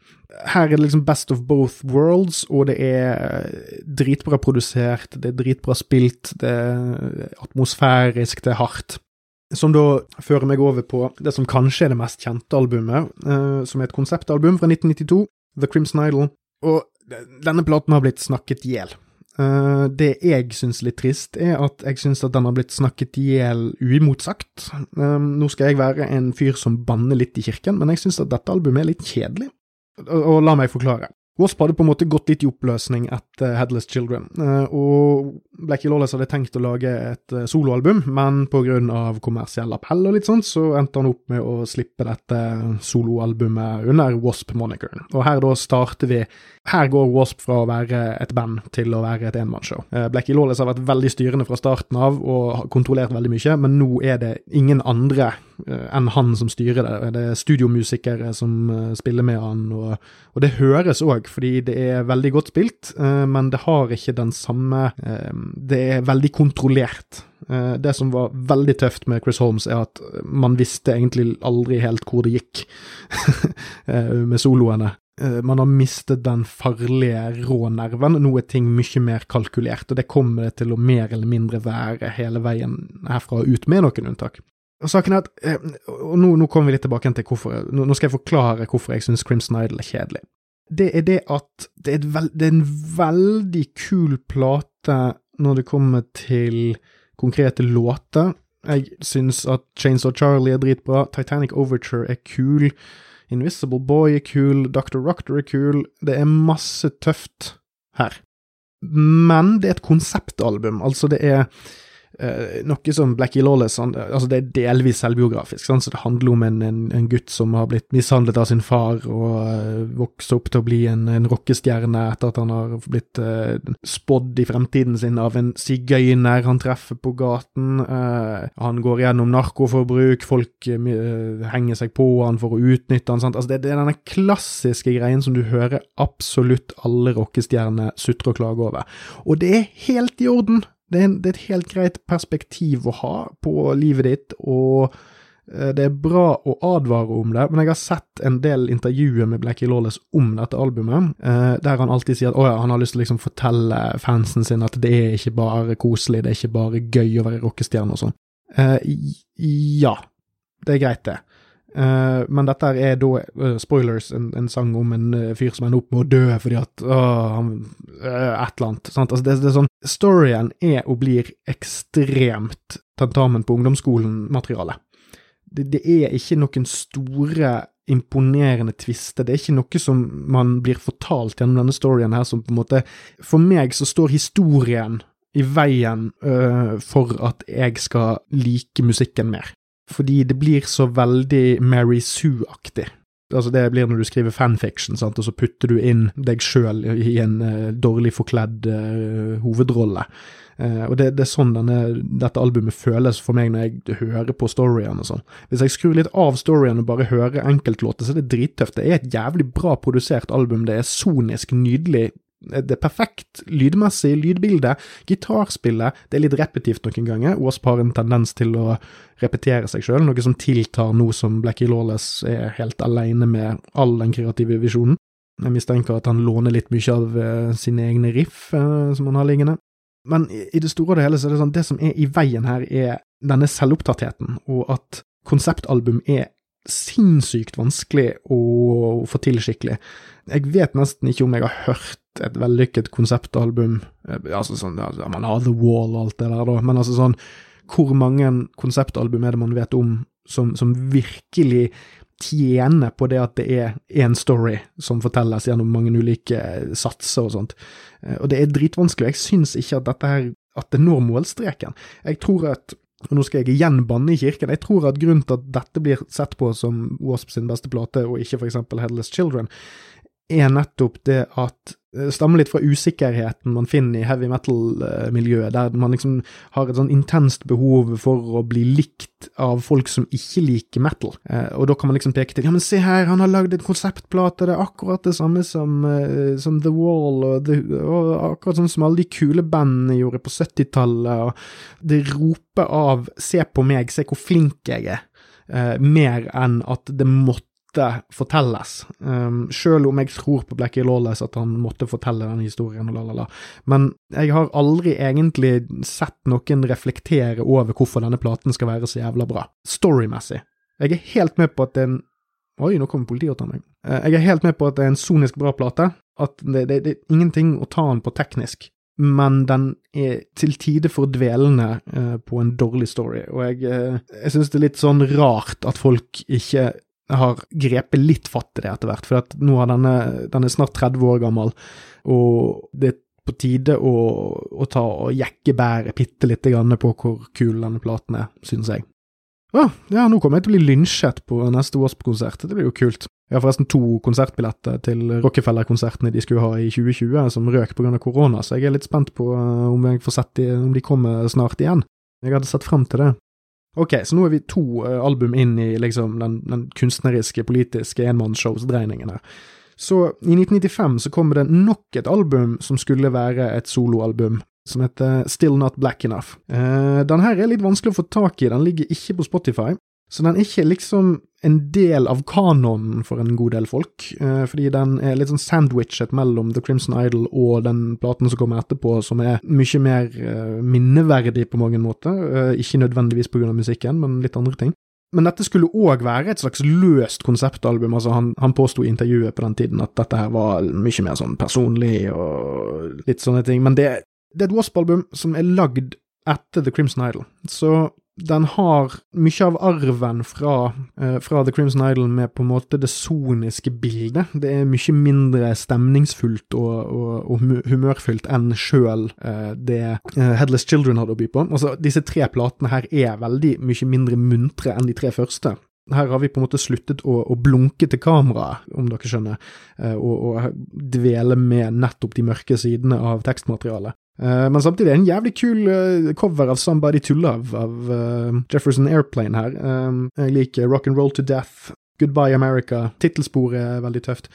Her er det liksom best of both worlds, og det er dritbra produsert, det er dritbra spilt, det er atmosfærisk, det er hardt. Som da fører meg over på det som kanskje er det mest kjente albumet, eh, som er et konseptalbum fra 1992, The Crimson Idol. Og denne platen har blitt snakket i hjel. Uh, det jeg syns litt trist, er at jeg syns at den har blitt snakket i hjel uimotsagt. Uh, nå skal jeg være en fyr som banner litt i kirken, men jeg syns at dette albumet er litt kjedelig. Og, og la meg forklare. Wasp hadde på en måte gått litt i oppløsning etter Headless Children, eh, og Blackie Lawless hadde tenkt å lage et eh, soloalbum, men av kommersiell appell og litt sånt, så endte han opp med å slippe dette soloalbumet under Wasp-monikeren. Og her da starter vi Her går Wasp fra å være et band til å være et enmannsshow. Eh, Blackie Lawless har vært veldig styrende fra starten av og kontrollert veldig mye, men nå er det ingen andre enn han som styrer det. Det er studiomusikere som spiller med han, og, og det høres òg fordi det er veldig godt spilt, uh, men det har ikke den samme Det er veldig kontrollert. Det som var veldig tøft med Chris Holmes, er at man visste egentlig aldri helt hvor det gikk med soloene. Man har mistet den farlige rå nerven. Nå er ting mye mer kalkulert, og det kommer det til å mer eller mindre være hele veien herfra ut, med noen unntak. Og saken er at, og nå, nå kommer vi litt tilbake til hvorfor, nå skal jeg forklare hvorfor jeg syns Crimson Idol er kjedelig det er det at det er, veld, det er, en veldig kul plate når det kommer til konkrete låter. Jeg syns at Chains of Charlie er dritbra, Titanic Overture er kul, Invisible Boy er kul, Dr. Rocker er kul, det er masse tøft her. Men det er et konseptalbum, altså det er Uh, noe som Blackie Lawless altså Det er delvis selvbiografisk. Sant? så Det handler om en, en, en, gutt som har blitt mishandlet av sin far og uh, vokser opp til å bli en, en rockestjerne etter at han har blitt uh, spådd i fremtiden sin av en sigøyner han treffer på gaten. Han går gjennom narkoforbruk, folk henger seg på han for å utnytte han. Sant? Altså det, det, er denne klassiske greien som du hører absolutt alle rockestjerner sutre og klage over. Og det er helt i orden! Det er, en, det er, et helt greit perspektiv å ha på livet ditt, og eh, det er bra å advare om det, men jeg har sett en del intervjuer med Blackie Lawless om dette albumet, eh, der han alltid sier at å ja, han har lyst til å liksom fortelle fansen sin at det er ikke bare koselig, det er ikke bare gøy å være rockestjerne og sånn. Eh, ja, det er greit, det. Uh, men dette er da, uh, spoilers, en, en, sang om en uh, fyr som ender opp med å dø fordi at han, Et eller annet. Altså, det, det, er sånn Storyen er og blir ekstremt tentamen på ungdomsskolen-materiale. Det, det, er ikke noen store, imponerende tvister. Det er ikke noe som man blir fortalt gjennom denne storyen her, som på en måte For meg så står historien i veien for at jeg skal like musikken mer fordi det blir så veldig Mary Sue-aktig. Altså Det blir når du skriver fanfiction, sant? og så putter du inn deg sjøl i en uh, dårlig forkledd uh, hovedrolle. Uh, og det, det, er sånn denne, dette albumet føles for meg når jeg hører på storyen og sånn. Hvis jeg skrur litt av storyen og bare hører enkeltlåter, så er det drittøft. Det er et jævlig bra produsert album. Det er sonisk nydelig det er perfekt lydmessig, lydbilde, gitarspillet Det er litt repetitivt noen ganger. Wasp har en tendens til å repetere seg sjøl, noe som tiltar nå som Blackie Lawless er helt aleine med all den kreative visjonen. Jeg mistenker at han låner litt mye av uh, sine egne riff uh, som han har liggende. Men i det store og det hele så er det sånn, det som er i veien her, er denne selvopptattheten, og at konseptalbum er sinnssykt vanskelig å få til skikkelig. Jeg vet nesten ikke om jeg har hørt et vellykket konseptalbum, eh, altså sånn, man har The Wall og alt det der, da, men altså sånn, hvor mange konseptalbum er det man vet om som, som virkelig tjener på det at det er én story som fortelles gjennom mange ulike satser og sånt. Eh, og det er dritvanskelig, og jeg syns ikke at dette her at det når målstreken. Jeg tror at og nå skal jeg igjen banne i kirken. Jeg tror at grunnen til at dette blir sett på som Wasp sin beste plate, og ikke f.eks. Headless Children, er nettopp det at stammer litt fra usikkerheten man finner i heavy metal-miljøet, der man liksom har et sånn intenst behov for å bli likt av folk som ikke liker metal. Eh, og da kan man liksom peke til ja, men se her, han har lagd en konseptplate, det er akkurat det samme som, eh, som The Wall, og, the, og, akkurat sånn som alle de kule bandene gjorde på 70-tallet, og det roper av se på meg, se hvor flink jeg er, eh, mer enn at det måtte måtte fortelles. Um, selv om jeg tror på Blackie Lawless at han måtte fortelle den historien og la, la, la. Men jeg har aldri egentlig sett noen reflektere over hvorfor denne platen skal være så jævla bra. Storymessig. Jeg er helt med på at det er en Oi, nå kommer politiet og tar meg. Uh, jeg er helt med på at det er en sonisk bra plate. At det, det, det er ingenting å ta den på teknisk men den er til tider for dvelende uh, på en dårlig story, og jeg, uh, jeg synes det er litt sånn rart at folk ikke har grepet litt fatt i det etter hvert, for at nå har denne, den er snart 30 år gammel, og det er på tide å, å ta og jekke bæret bitte lite grann på hvor kul denne platen er, synes jeg. Å, ja, nå kommer jeg til å bli lynsjet på neste Wasp-konsert, det blir jo kult. Jeg har forresten to konsertbilletter til Rockefeller-konsertene de skulle ha i 2020, som røk pga. korona, så jeg er litt spent på eh, om jeg får sett de, om de kommer snart igjen. Jeg hadde sett frem til det. Ok, så nå er vi to uh, album inn i liksom den, den kunstneriske, politiske enmannsshowsdreiningen her. Så i 1995 så kommer det nok et album som skulle være et soloalbum, som heter Still Not Black Enough. Uh, den her er litt vanskelig å få tak i, den ligger ikke på Spotify. Så den er ikke liksom en del av kanonen for en god del folk, eh, fordi den er litt sånn sandwichet mellom The Crimson Idol og den platen som kommer etterpå, som er mye mer eh, minneverdig på mange måter. Eh, ikke nødvendigvis pga. musikken, men litt andre ting. Men dette skulle òg være et slags løst konseptalbum. altså Han, han påsto i intervjuet på den tiden at dette her var mye mer sånn personlig og litt sånne ting. Men det, det er et Wasp-album som er lagd etter The Crimson Idol. Så den har mye av arven fra, eh, fra, The Crimson Idol med på en måte det soniske bildet. Det er mye mindre stemningsfullt og, og, og humørfylt enn sjøl eh, det eh, Headless Children hadde å by på. Altså, disse tre platene her er veldig mye mindre muntre enn de tre første. Her har vi på en måte sluttet å, å blunke til kameraet, om dere skjønner, eh, og, og dvele med nettopp de mørke sidene av tekstmaterialet. Uh, men samtidig er det en jævlig kul uh, cover av Somebody to Love av uh, Jefferson Airplane her. Jeg liker Rock and Roll to Death. Goodbye America. Tittelsporet er veldig tøft.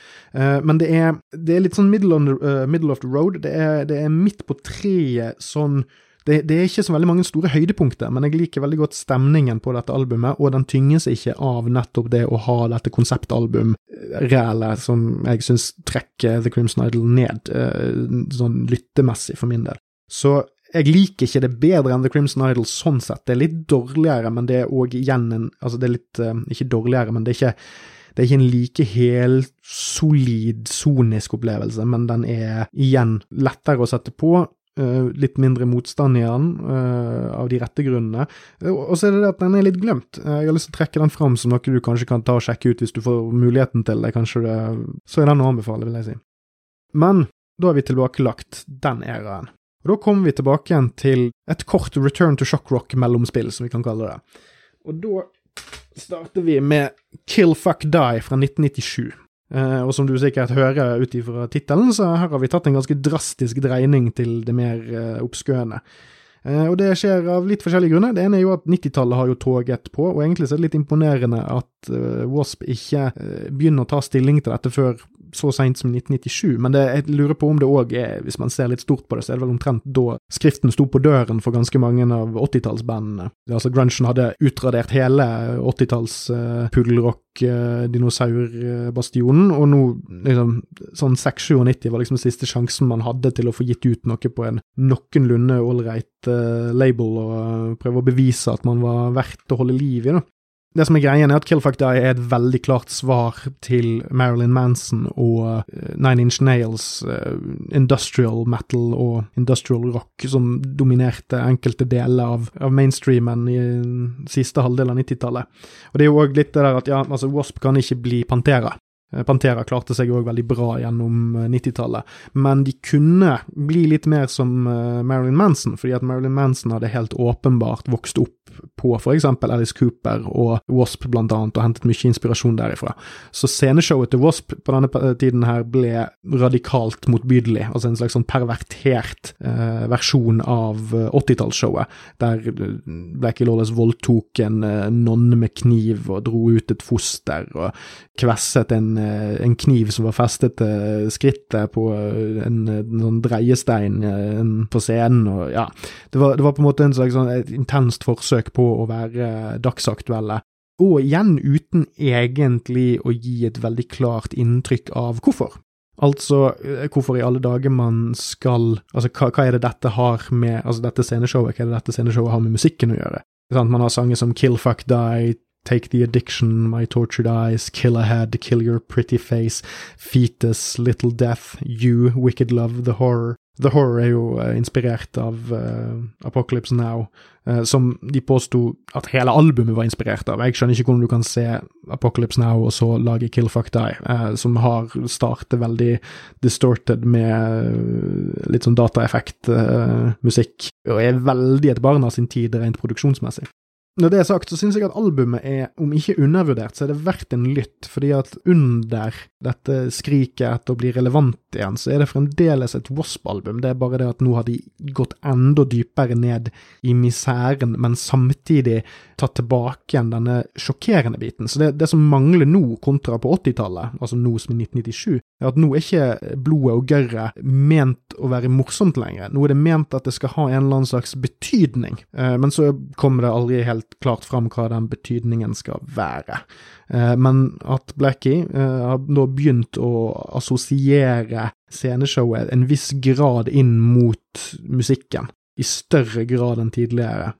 men det er, det er, litt sånn middle, the, middle of the road. Det er, det er midt på treet sånn det, det, er ikke så veldig mange store høydepunkter, men jeg liker veldig godt stemningen på dette albumet, og den tynges ikke av nettopp det å ha dette konseptalbum-rælet som jeg syns trekker The Crimson Idol ned, eh, sånn lyttemessig for min del. Så jeg liker ikke det bedre enn The Crimson Idol sånn sett. Det er litt dårligere, men det er òg igjen en Altså, det er litt uh, Ikke dårligere, men det er ikke det er ikke en like helsolid sonisk opplevelse, men den er igjen lettere å sette på, litt mindre motstand i den, uh, av de rette grunnene. Uh, og så er det det at den er litt glemt. jeg har lyst til å trekke den fram som noe du kanskje kan ta og sjekke ut hvis du får muligheten til det. kanskje det, Så er den å anbefale, vil jeg si. Men da har vi tilbakelagt den æraen. Og Da kommer vi tilbake igjen til et kort return to shock rock-mellomspill, som vi kan kalle det. Og da starter vi med Kill Fuck Die fra 1997. Uh, og som du sikkert hører ut ifra tittelen, så her har vi tatt en ganske drastisk dreining til det mer uh, oppskøende. Uh, og det skjer av litt forskjellige grunner. Det ene er jo at 90-tallet har jo toget på, og egentlig så er det litt imponerende at Wasp ikke begynner å ta stilling til dette før så seint som 1997, men det, jeg lurer på om det òg er, hvis man ser litt stort på det, så er det vel omtrent da skriften sto på døren for ganske mange av 80-tallsbandene. Altså Grunchen hadde utradert hele 80-talls uh, puddelrock, uh, dinosaurbastionen, og nå liksom sånn 6-97 var liksom siste sjansen man hadde til å få gitt ut noe på en noenlunde ålreit uh, label, og uh, prøve å bevise at man var verdt å holde liv i, da. Det som er greien, er at Kill Fuck Die er et veldig klart svar til Marilyn Manson og uh, Nine Inch Nails uh, industrial metal og industrial rock, som dominerte enkelte deler av, av mainstreamen i siste halvdel av 90-tallet. Og det er jo òg litt det der at ja, altså Wasp kan ikke bli Pantera. Eh, Pantera klarte seg òg veldig bra gjennom 90-tallet, men de kunne bli litt mer som Marilyn Manson, fordi at Marilyn Manson hadde helt åpenbart vokst opp på f.eks. Alice Cooper og Wasp blant annet, og hentet mye inspirasjon derifra. Så sceneshowet til Wasp på denne tiden her ble radikalt motbydelig, altså en slags sånn pervertert eh, versjon av 80-tallsshowet, der Blackie Lawless voldtok en nonne med kniv og dro ut et foster, og kvesset en, en kniv som var festet til skrittet på en, en sånn dreiestein på scenen, og ja, det var, det var på en måte en slags sånn, et intenst forsøk på å være dagsaktuelle, og igjen uten egentlig å gi et veldig klart inntrykk av hvorfor. Altså, hvorfor i alle dager man skal Altså, hva, hva er det dette har med Altså, dette sceneshowet, hva er det dette sceneshowet har med musikken å gjøre? Man har sanger som Kill Fuck Die, Take the Addiction, My Tortured Eyes, Kill Ahead, Kill Your Pretty Face, Fetus, Little Death, You, Wicked Love, The Horror. The Horror er jo uh, inspirert av uh, Apocalypse Now, uh, som de påsto at hele albumet var inspirert av. Jeg skjønner ikke hvordan du kan se Apocalypse Now og så lage Kill Fuck Die, som har startet veldig distorted med litt sånn dataeffektmusikk, og er veldig et barn av sin tid rent produksjonsmessig. Når det er sagt, så syns jeg at albumet er, om ikke undervurdert, så er det verdt en lytt, fordi at under dette skriket etter å bli relevant igjen, så er det fremdeles et Wasp-album. Det er bare det at nå har de gått enda dypere ned i miseren, men samtidig tatt tilbake igjen denne sjokkerende biten. Så det, det som mangler nå, kontra på 80-tallet, altså nå som i 1997, er at nå er ikke blodet og gørret ment å være morsomt lenger. Nå er det ment at det skal ha en eller annen slags betydning, eh, men så kommer det aldri helt klart fram hva den betydningen skal være. Eh, men at Blackie eh, har nå begynt å assosiere sceneshowet en viss grad inn mot musikken, i større grad enn tidligere.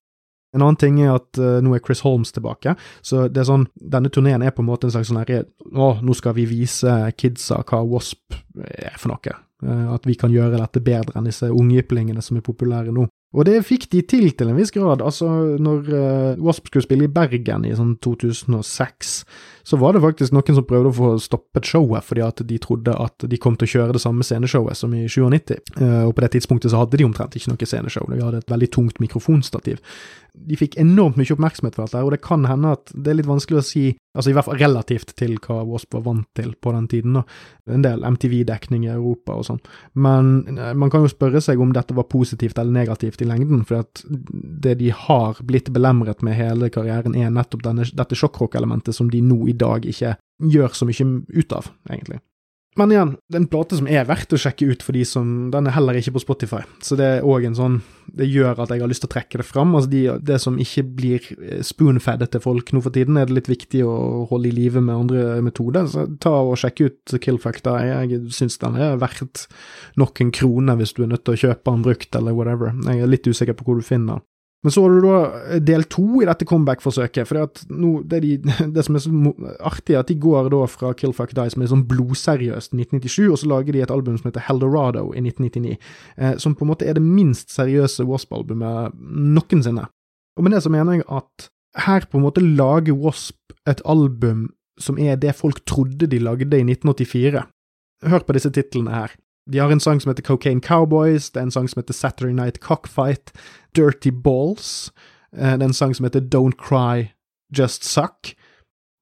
En annen ting er at uh, nå er Chris Holmes tilbake, så det er sånn, denne turneen er på en måte en slags sånn herre Å, nå skal vi vise kidsa hva Wasp er for noe. Uh, at vi kan gjøre dette bedre enn disse ungjyplingene som er populære nå. Og det fikk de til til en viss grad. Altså, når uh, Wasp skulle spille i Bergen i sånn 2006, så var det faktisk noen som prøvde å få stoppet showet fordi at de trodde at de kom til å kjøre det samme sceneshowet som i 97. Uh, og på det tidspunktet så hadde de omtrent ikke noe sceneshow. De hadde et veldig tungt mikrofonstativ. De fikk enormt mye oppmerksomhet for dette, og det kan hende at det er litt vanskelig å si, altså i hvert fall relativt til hva Wasp var vant til på den tiden. Da. En del MTV-dekning i Europa og sånn. Men uh, man kan jo spørre seg om dette var positivt eller negativt i lengden, for at det de har blitt belemret med hele karrieren, er nettopp denne, dette sjokkrock-elementet som de nå i dag ikke gjør så mye ut av, egentlig. Men igjen, det er en plate som er verdt å sjekke ut for de som Den er heller ikke på Spotify, så det er òg en sånn Det gjør at jeg har lyst til å trekke det fram. Altså de, det som ikke blir eh, til folk nå for tiden, er det litt viktig å holde i live med andre metoder. Så ta og sjekk ut Kill Factor. Jeg syns den er verdt nok en krone hvis du er nødt til å kjøpe den brukt, eller whatever. Jeg er litt usikker på hvor du finner den. Men så har du da eh, del to i dette comeback-forsøket. For det, de, det, som er så artig, er at de går da fra Kill Fuck Die, som er sånn blodseriøst, 1997, og så lager de et album som heter Heldorado i 1999. Eh, som på en måte er det minst seriøse Wasp-albumet noensinne. Og med det så mener jeg at her på en måte lager Wasp et album som er det folk trodde de lagde i 1984. Hør på disse titlene her. De har en sang som heter Cocaine Cowboys, det er en sang som heter Saturday Night Cockfight, Dirty Balls, eh, det er en sang som heter Don't Cry, Just Suck.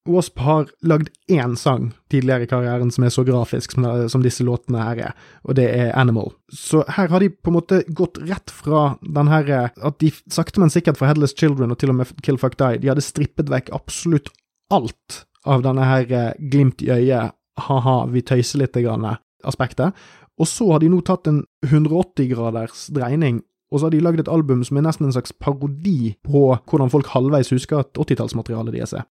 Wasp har lagd én sang tidligere i karrieren som er så grafisk som, som, disse låtene her er, og det er Animal. Så her har de på en måte gått rett fra den her At de sakte, men sikkert fra Headless Children og til og med Kill Fuck Die, de hadde strippet vekk absolutt alt av denne her eh, glimt i øyet, ha-ha, vi tøyser litt grann aspektet, og så har de nå tatt en 180-graders dreining, og så har de lagd et album som er nesten en slags parodi på hvordan folk halvveis husker at 80-tallsmaterialet deres er.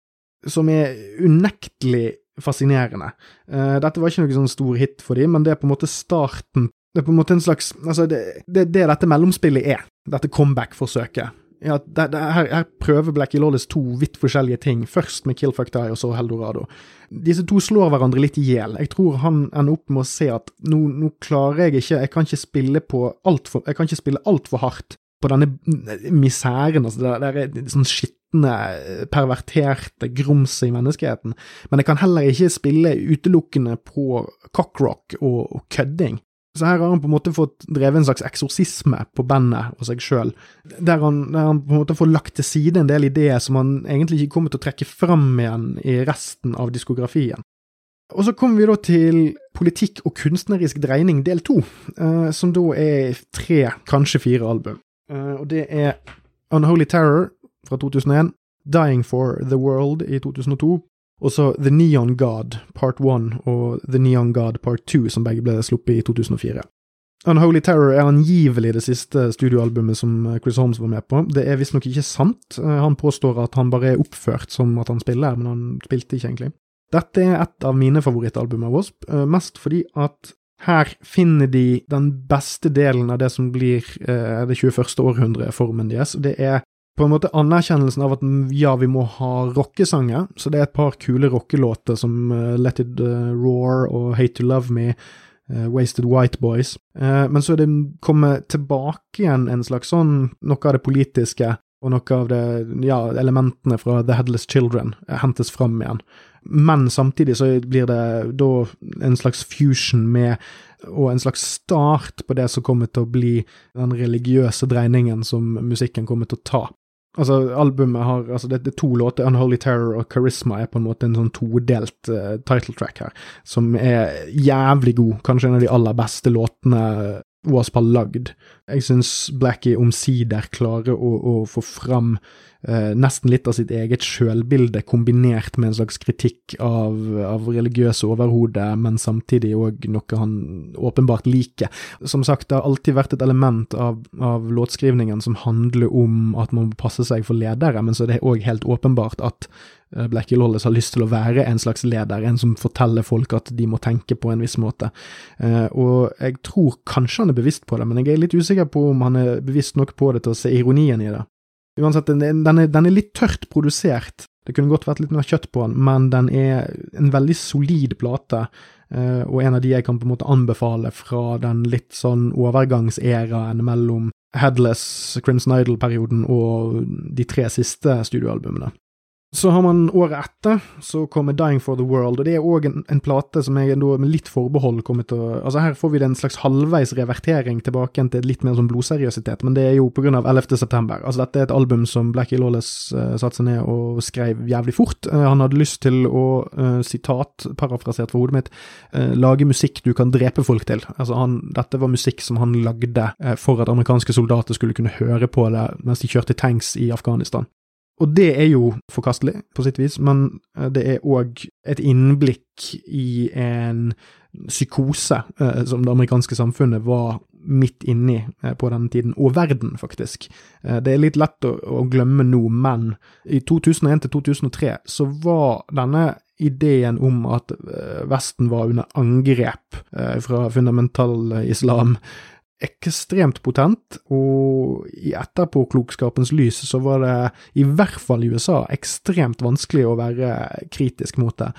Som er unektelig fascinerende. Uh, dette var ikke noe sånn stor hit for dem, men det er på en måte starten Det er på en måte en slags Altså, det, det, det dette mellomspillet er. Dette comeback-forsøket ja, det, det, her, her, prøver Blackie Lawless to vidt forskjellige ting. Først med Kill Fuck Die, og så Heldorado. Disse to slår hverandre litt i hjel. Jeg tror han ender opp med å se at nå, nå klarer jeg ikke Jeg kan ikke spille på alt for, Jeg kan ikke spille altfor hardt på denne misæren, altså det, det er sånn skitne, perverterte grumset i menneskeheten, men jeg kan heller ikke spille utelukkende på cockrock og, og kødding. Så her har han på en måte fått drevet en slags eksorsisme på bandet og seg sjøl, der, der, han på en måte får lagt til side en del ideer som han egentlig ikke kommer til å trekke fram igjen i resten av diskografien. Og så kommer vi da til politikk og kunstnerisk dreining del to, eh, som da er tre, kanskje fire album. Eh, og det er Unholy Terror fra 2001, Dying for the World i 2002, og så The Neon God Part 1 og The Neon God Part 2, som begge ble sluppet i 2004. Unholy Terror er angivelig det siste studioalbumet som Chris Holmes var med på. Det er visstnok ikke sant. Eh, han påstår at han bare er oppført som at han spiller, men han spilte ikke egentlig. Dette er et av mine favorittalbum av Wasp, eh, mest fordi at her finner de den beste delen av det som blir eh, det 21. århundre-formen deres. Det er på en måte anerkjennelsen av at ja, vi må ha rockesanger, så det er et par kule rockelåter som uh, Let It uh, Roar og Hate To Love Me, uh, Wasted White Boys, men så er det kommet tilbake igjen en slags sånn, noe av det politiske og noe av det, ja, elementene fra The Headless Children hentes fram igjen. Men samtidig så blir det da en slags fusion med og en slags start på det som kommer til å bli den religiøse dreiningen som musikken kommer til å ta. Altså, albumet har altså det, det er to låter, Unholy Terror og Charisma er på en måte en sånn todelt uh, title track her, som er jævlig god. Kanskje en av de aller beste låtene Wasp har lagd. Jeg syns Blackie omsider klarer å, å få fram eh, nesten litt av sitt eget sjølbilde, kombinert med en slags kritikk av, av religiøse overhode, men samtidig òg noe han åpenbart liker. Som sagt, det har alltid vært et element av, av låtskrivningen som handler om at man må passe seg for ledere, men så er det òg helt åpenbart at eh, Blackie Hollis har lyst til å være en slags leder, en som forteller folk at de må tenke på en viss måte. Eh, og jeg tror kanskje han er bevisst på det, men jeg er litt usikker på om han er bevisst nok på det til å se ironien i det. Uansett, den er, den er litt tørt produsert. Det kunne godt vært litt mer kjøtt på den, men den er en veldig solid plate, eh, og en av de jeg kan på en måte anbefale fra den litt sånn overgangseraen mellom Headless, Crimson Idol-perioden og de tre siste studioalbumene. Så har man året etter, så kommer Dying for the World, og det er òg en, en, plate som jeg med litt forbehold kommer til å Altså her får vi det en slags halvveis revertering tilbake til litt mer sånn blodseriøsitet, men det er jo på grunn av 11. september. Altså dette er et album som Blackie Lawless uh, satte seg ned og skrev jævlig fort. Uh, han hadde lyst til å, uh, sitat, parafrasert for hodet mitt, lage musikk du kan drepe folk til. Altså han, dette var musikk som han lagde for at amerikanske soldater skulle kunne høre på det mens de kjørte tanks i Afghanistan. Og det er jo forkastelig, på sitt vis, men eh, det er òg et innblikk i en psykose eh, som det amerikanske samfunnet var midt inni eh, på denne tiden, og verden, faktisk. Det er litt lett å, å glemme nå, men i 2001 til 2003 så var denne ideen om at Vesten var under angrep fra fundamental islam ekstremt potent, og i etterpåklokskapens lys så var det, i hvert fall i USA, ekstremt vanskelig å være kritisk mot det.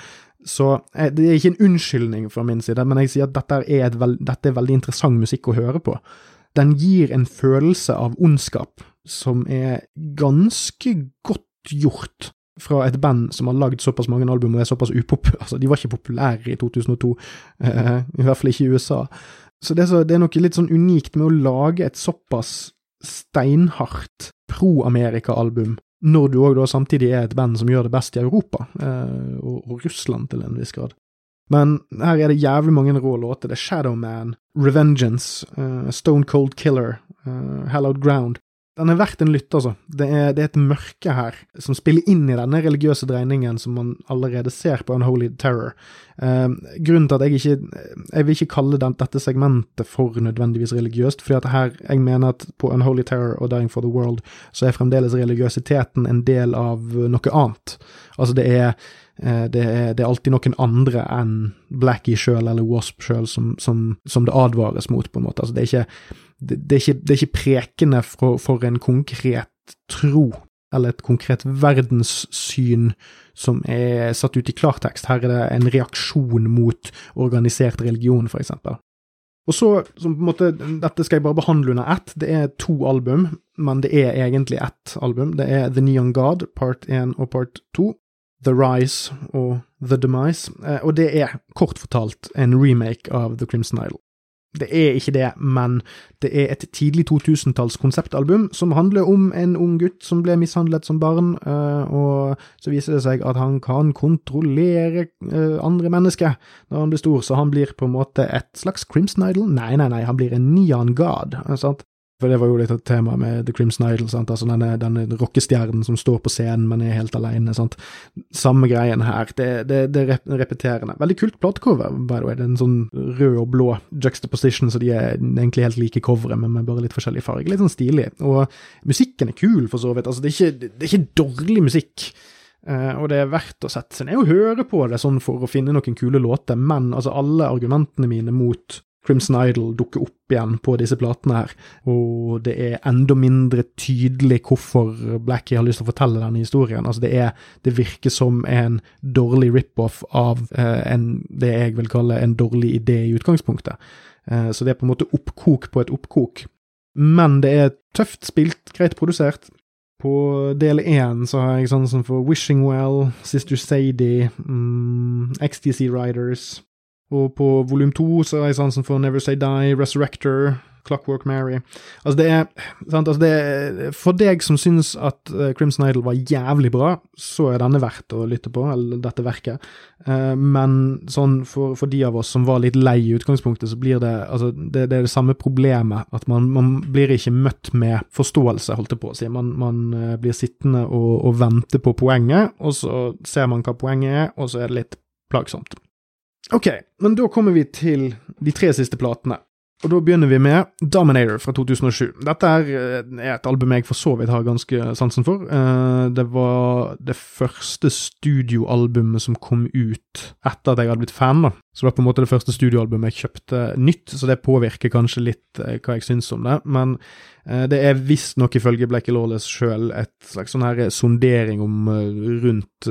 Så eh, det er ikke en unnskyldning fra min side, men jeg sier at dette er, veld, dette er veldig interessant musikk å høre på. Den gir en følelse av ondskap som er ganske godt gjort fra et band som har lagd såpass mange album og er såpass upopulære. Altså, de var ikke populære i 2002, uh, i hvert fall ikke i USA. Så det, er så det er noe litt sånn unikt med å lage et såpass steinhardt pro-Amerika-album, når du òg da samtidig er et band som gjør det best i Europa, eh, og, og, Russland til en viss grad. Men her er det jævlig mange rå låter. Det er Shadowman, Revengeance, uh, Stone Cold Killer, uh, Hallowed Ground. Den er verdt en lytt, altså. Det er, det er, et mørke her som spiller inn i denne religiøse dreiningen som man allerede ser på Unholy Terror. Eh, grunnen til at jeg ikke Jeg vil ikke kalle den, dette segmentet for nødvendigvis religiøst, fordi at her jeg mener at på Unholy Terror og Dying for the World så er fremdeles religiøsiteten en del av noe annet. Altså, det er eh, det er, det er, alltid noen andre enn Blackie sjøl eller Wasp sjøl som, som, som, det advares mot, på en måte. Altså, det er ikke det, det, er ikke, det, er ikke, prekende for, for, en konkret tro, eller et konkret verdenssyn som er satt ut i klartekst. Her er det en reaksjon mot organisert religion, for eksempel. Og så, som på en måte, Dette skal jeg bare behandle under ett. Det er to album. men det er egentlig ett album. Det er The Neon God, part 1 og part 2. The Rise og The Demise, eh, og det er kort fortalt en remake av The Crimson Idol. Det er ikke det, men det er et tidlig 2000-talls konseptalbum som handler om en ung gutt som ble mishandlet som barn, eh, og så viser det seg at han kan kontrollere eh, andre mennesker når han blir stor, så han blir på en måte et slags Crimson Idol? Nei, nei, nei, han blir en neon god. Sant? For det var jo litt et tema med The Crimson Idol, sant? altså denne, denne rockestjernen som står på scenen, men er helt alene. Sant? Samme greien her, det, det, det er repeterende. Veldig kult platecover, by the way. Det er en sånn rød og blå juxtaposition, så de er egentlig helt like coveret, men med bare litt forskjellig farge. Litt sånn stilig. Og musikken er kul, for så vidt. Altså, det er ikke, det er ikke dårlig musikk. Uh, og det er verdt å sette seg ned og høre på det sånn for å finne noen kule låter, men altså alle argumentene mine mot Crimson Idol dukker opp igjen på disse platene her, og det er enda mindre tydelig hvorfor Blackie har lyst til å fortelle denne historien. Altså, det er Det virker som en dårlig rip-off av eh, en, det jeg vil kalle en dårlig idé i utgangspunktet. Eh, så det er på en måte oppkok på et oppkok. Men det er tøft spilt, greit produsert. På del én så har jeg sånn som for Wishing Well, Sister Sadie, mm, XTC Riders, og på volum to så har jeg sansen for Never Say Die, Resurrector, Clockwork Mary. Altså, det er, sant, altså det er For deg som syns at uh, Crimson Idol var jævlig bra, så er denne verdt å lytte på, eller dette verket. Uh, men sånn for, for, de av oss som var litt lei i utgangspunktet, så blir det altså, det, det er det samme problemet. At man, man, blir ikke møtt med forståelse, holdt jeg på å si. Man, man uh, blir sittende og, og vente på poenget, og så ser man hva poenget er, og så er det litt plagsomt. Ok, men da kommer vi til de tre siste platene. Og da begynner vi med Dominator fra 2007. Dette er eh, et album jeg for så vidt har ganske sansen for. Eh, det var det første studioalbumet som kom ut etter at jeg hadde blitt fan. da. Så det var på en måte det første studioalbumet jeg kjøpte nytt, så det påvirker kanskje litt eh, hva jeg syns om det. Men det er visstnok ifølge Blackie Lawless sjøl et slags sånn her sondering om rundt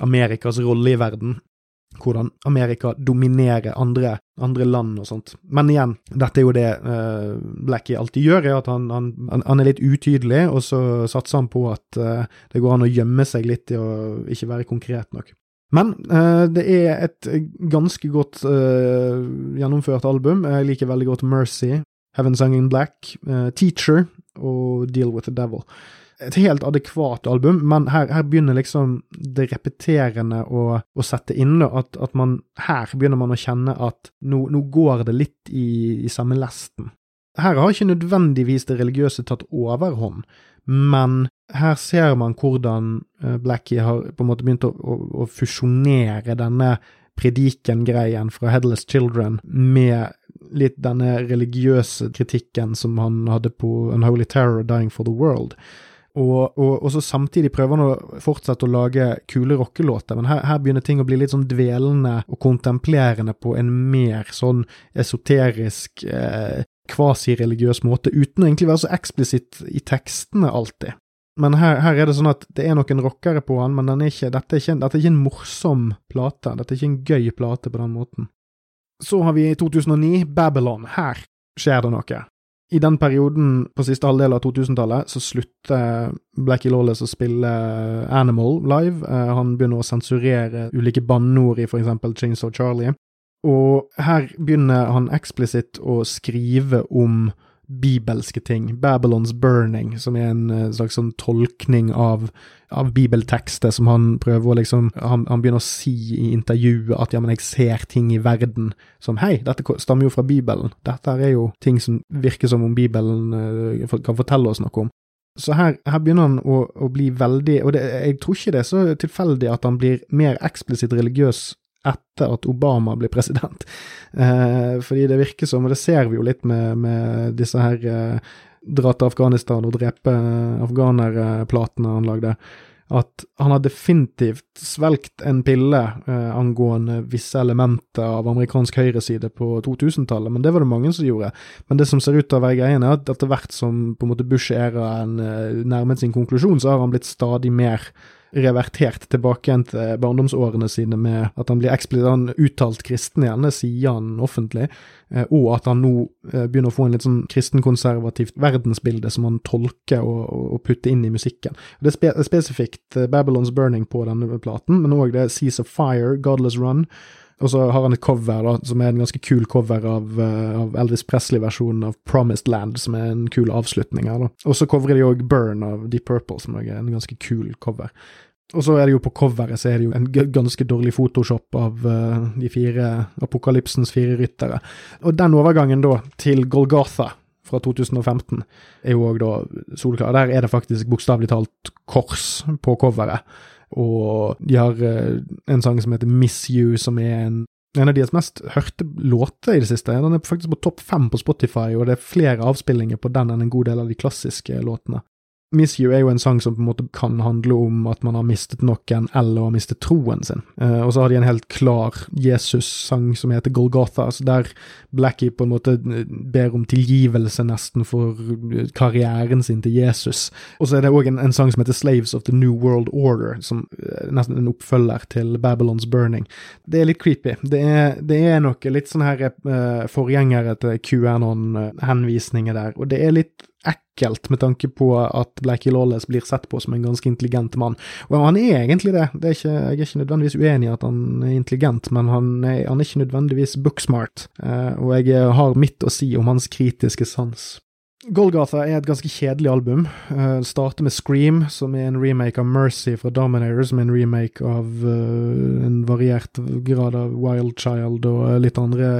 Amerikas rolle i verden hvordan Amerika dominerer andre, andre, land og sånt. Men igjen, dette er jo det uh, Blackie alltid gjør, er at han, han, han, er litt utydelig, og så satser han på at uh, det går an å gjemme seg litt i å ikke være konkret nok. Men uh, det er et ganske godt gjennomført album. Jeg liker veldig godt Mercy, Heaven Sung in Black, Teacher og Deal with the Devil et helt adekvat album, men her, her begynner liksom det repeterende å, å sette inn. At, at, man Her begynner man å kjenne at nå, nå går det litt i, i, samme lesten. Her har ikke nødvendigvis det religiøse tatt overhånd, men her ser man hvordan eh, Blackie har på en måte begynt å, å, å fusjonere denne prediken-greien fra Headless Children med litt denne religiøse kritikken som han hadde på Unholy Terror, Dying for the World. Og, og, og, så samtidig prøver han å fortsette å lage kule rockelåter, men her, her, begynner ting å bli litt sånn dvelende og kontemplerende på en mer sånn esoterisk, eh, kvasireligiøs måte, uten å egentlig være så eksplisitt i tekstene alltid. Men her, her, er det sånn at det er noen rockere på han, men er ikke, dette, er ikke, dette er ikke en morsom plate. Dette er ikke en gøy plate på den måten. Så har vi i 2009 Babylon. Her skjer det noe. I den perioden på siste halvdel av 2000-tallet så slutter Blackie Lawless å spille Animal live. Eh, han begynner å sensurere ulike banneord i for eksempel Chainsaw Charlie. Og her begynner han eksplisitt å skrive om bibelske ting. Babylons Burning, som er en uh, slags sånn tolkning av, av bibeltekster som han prøver å liksom han, han, begynner å si i intervjuet at ja, men jeg ser ting i verden som hei, dette stammer jo fra Bibelen. Dette er jo ting som virker som om Bibelen uh, kan fortelle oss noe om. Så her, her begynner han å, å, bli veldig Og det, jeg tror ikke det er så tilfeldig at han blir mer eksplisitt religiøs etter at Obama blir president. Eh, fordi det virker som, og det ser vi jo litt med, med disse her eh, dra til Afghanistan og drepe eh, afghanerplatene han lagde, at han har definitivt svelgt en pille eh, angående visse elementer av amerikansk høyreside på 2000-tallet, men det var det mange som gjorde. Men det som ser ut til å være greien, er at etter hvert som på en måte Bush-æraen eh, nærmet sin konklusjon, så har han blitt stadig mer revertert tilbake igjen til barndomsårene sine med at han blir eksplisitt uttalt kristen igjen, det sier han offentlig, eh, og at han nå eh, begynner å få en litt sånn kristenkonservativt verdensbilde som han tolker og, og putter inn i musikken. Det er spe spesifikt Babylons Burning på denne platen, men òg det Seas of Fire, Godless Run. Og så har han et cover da, som er en ganske kul cover av, uh, av Elvis Presley-versjonen av Promised Land, som er en kul avslutning her. da. Og så covrer de òg Burn av Deep Purple, som er en ganske kul cover. Og så er det jo på coveret så er det jo en ganske dårlig photoshop av uh, de fire apokalypsens fire ryttere. Og den overgangen da til Golgotha fra 2015 er jo òg da soleklar. Der er det faktisk bokstavelig talt kors på coveret. Og de har uh, en sang som heter Miss You, som er en, en av deres mest hørte låter i det siste. Den er faktisk på topp fem på Spotify, og det er flere avspillinger på den enn en god del av de klassiske låtene. Miss You er jo en sang som på en måte kan handle om at man har mistet noen eller har mistet troen sin. Uh, og så har de en helt klar Jesus-sang som heter Golgotha, altså der Blackie på en måte eh, ber om tilgivelse nesten for karrieren sin til Jesus. Og så er det òg en, en, sang som heter Slaves of the New World Order, som er nesten en oppfølger til Babylons Burning. Det er litt creepy. Det er, det er noe litt sånn her uh, forgjengere til QAnon-henvisninger der, og det er litt ekkelt med tanke på at Blackie Lawless blir sett på som en ganske intelligent mann. Og han er egentlig det. det er ikke, jeg er ikke nødvendigvis uenig i at han er intelligent, men han er, han er ikke nødvendigvis booksmart. Uh, og jeg har mitt å si om hans kritiske sans. Golgatha er et ganske kjedelig album. Uh, starter med Scream, som er en remake av Mercy fra Dominator, som er en remake av uh, en variert grad av Wild Child og litt andre